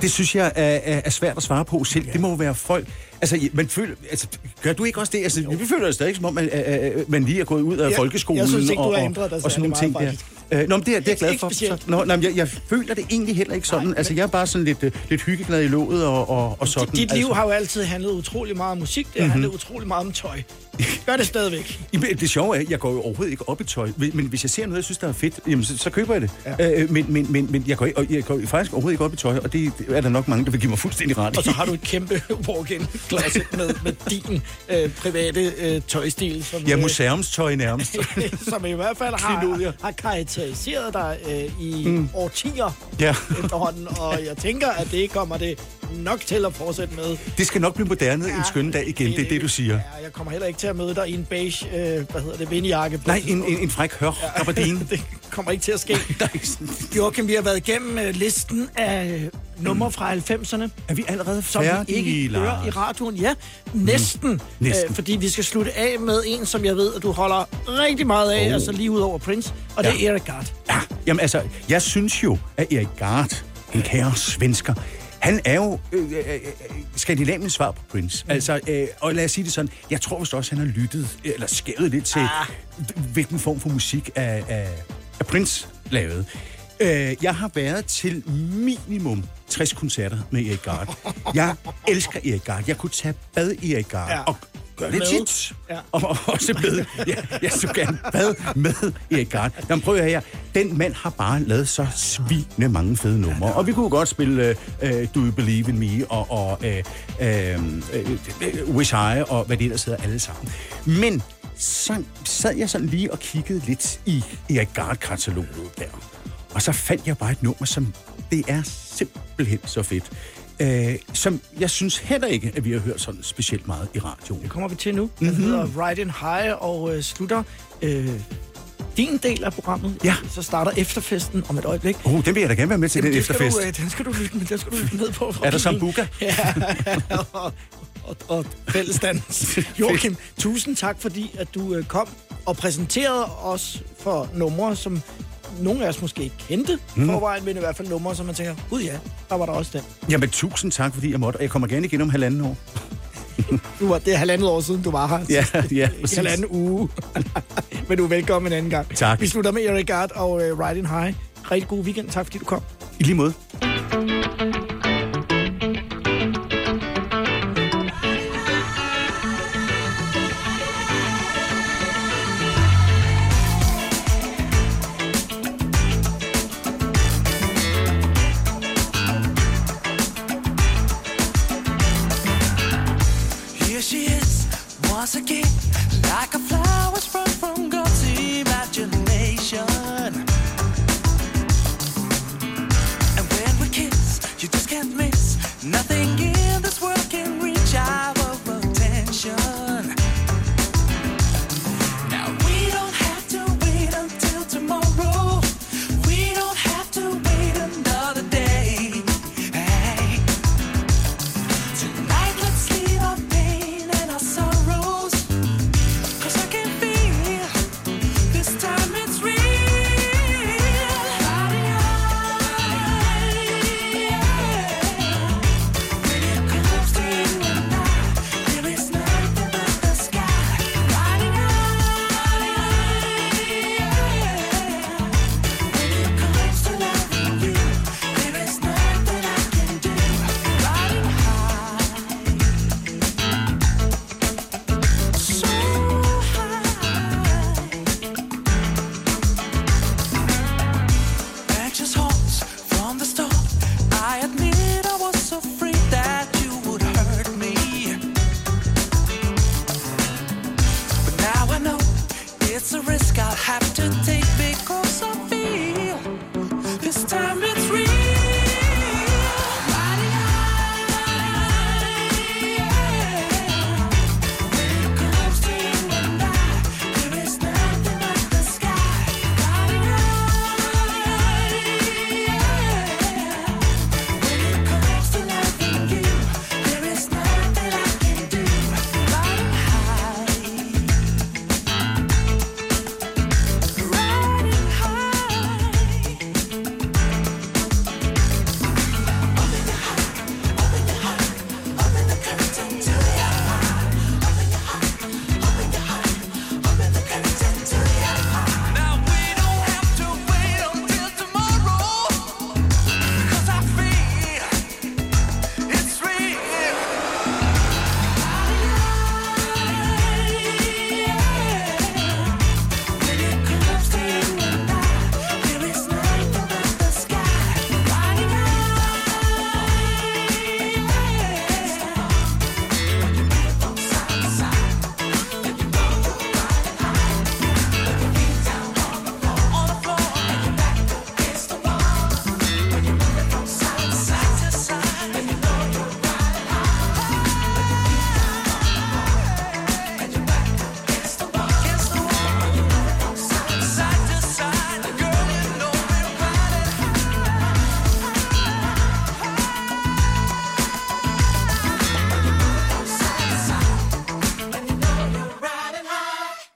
Det synes jeg er, er, er svært at svare på selv. Ja. Det må være folk... Altså, man føler... Altså, gør du ikke også det? Altså, vi føler os stadig som om, at, at man lige er gået ud af
Jeg-
folkeskolen.
jeg synes ikke, du
og,
har
og-
ændret dig
og sådan nogle ting der.
faktisk.
Øh, nå, men det er, det er jeg glad for. Så, nå, nej, jeg, jeg føler det egentlig heller ikke sådan. altså, jeg er bare sådan lidt, øh, lidt hyggeglad i låget og, og, og sådan.
Dit liv
altså.
har jo altid handlet utrolig meget om musik. Det har
Mhm.
handlet utrolig meget om tøj. Gør det stadigvæk.
Jamen, Det sjove er, at jeg går jo overhovedet ikke op i tøj. Men hvis jeg ser noget, jeg synes, der er fedt, jamen, så, så køber jeg det. Ja. Øh, men, men, men, men jeg, går, ikke- og jeg går faktisk overhovedet ikke op i tøj, og det, er der nok mange, der vil give mig fuldstændig ret i.
Og så har du et kæmpe walk-in closet med, med din øh, private øh, tøjstil. Som,
Ja,
øh,
museumstøj nærmest.
som i hvert fald har, har karakteriseret dig øh, i
mm.
årtier
Ja.
efterhånden. Og jeg tænker, at det kommer det nok til at fortsætte med.
Det skal nok blive moderne en skøn dag igen, det er det, du siger.
Ja, jeg kommer heller ikke til at møde dig i en beige, øh, hvad hedder det, vindjakke.
Nej, en, en, en fræk hør, gabardine.
det kommer ikke til at ske. Joachim, vi har været igennem øh, listen af øh, numre fra 90'erne.
Er vi allerede
Som vi
færdige,
ikke hører
Lars?
i radioen. Ja, næsten. Mm.
Næsten.
Øh, fordi vi skal slutte af med en, som jeg ved, at du holder rigtig meget af,
Oh.
altså lige ud over Prince, og det
Ja.
er Eric Gard.
Ja, jamen altså, jeg synes jo, at Erik Gard, en kære svensker, han er jo øh, øh, øh, Skandinaviens svar på Prince. Mm. Altså, øh, og lad os sige det sådan, jeg tror vist også, han har lyttet, eller skævet lidt til, ah. hvilken form for musik af, af, af Prince lavede. Øh, jeg har været til minimum 60 koncerter med Erik Gard. Jeg elsker Erik Gard. Jeg kunne tage bad i Erik Gard.
Ja.
Og gør det
Med.
tit.
Ja.
Og, og også med. Ja, jeg så gerne bad med Erik Gard. Jamen prøv at her. Den mand har bare lavet så svine mange fede numre. Og vi kunne godt spille uh, Do You Believe in Me og, og uh, uh, Wish I og hvad det ellers hedder alle sammen. Men så sad jeg sådan lige og kiggede lidt i Erik Gard-kataloget der. Og så fandt jeg bare et nummer, som det er simpelthen så fedt. Øh, som jeg synes heller ikke, at vi har hørt sådan specielt meget i radioen.
Det kommer vi til nu. Den
Mhm.
hedder Ride in High og øh, slutter øh, din del af programmet.
Ja.
Så starter efterfesten om et øjeblik.
Oh, den vil jeg da gerne være med til, den
det skal
efterfest.
Du, øh, den skal du lytte med, den skal du lytte med på.
Er der sambuca?
Ja, og, og, og fællesdans. Joachim, tusind tak, fordi at du øh, kom og præsenterede os for numre, som nogle af os måske ikke kendte
Mm.
forvejen, men i hvert fald numre, som man tænker, gud ja, der var der også den.
Jamen, tusind tak, fordi jeg måtte. Og jeg kommer gerne igen om halvanden år.
Du var, det er halvandet år siden, du var her.
Ja, ja, præcis.
halvanden uge. men du er velkommen en anden gang.
Tak.
Vi slutter med Eric Gard og uh, Ride in High. Rigtig god weekend. Tak, fordi du kom.
I lige måde.
like a flower sprung from
God's imagination. And when we kiss, you just can't miss nothing.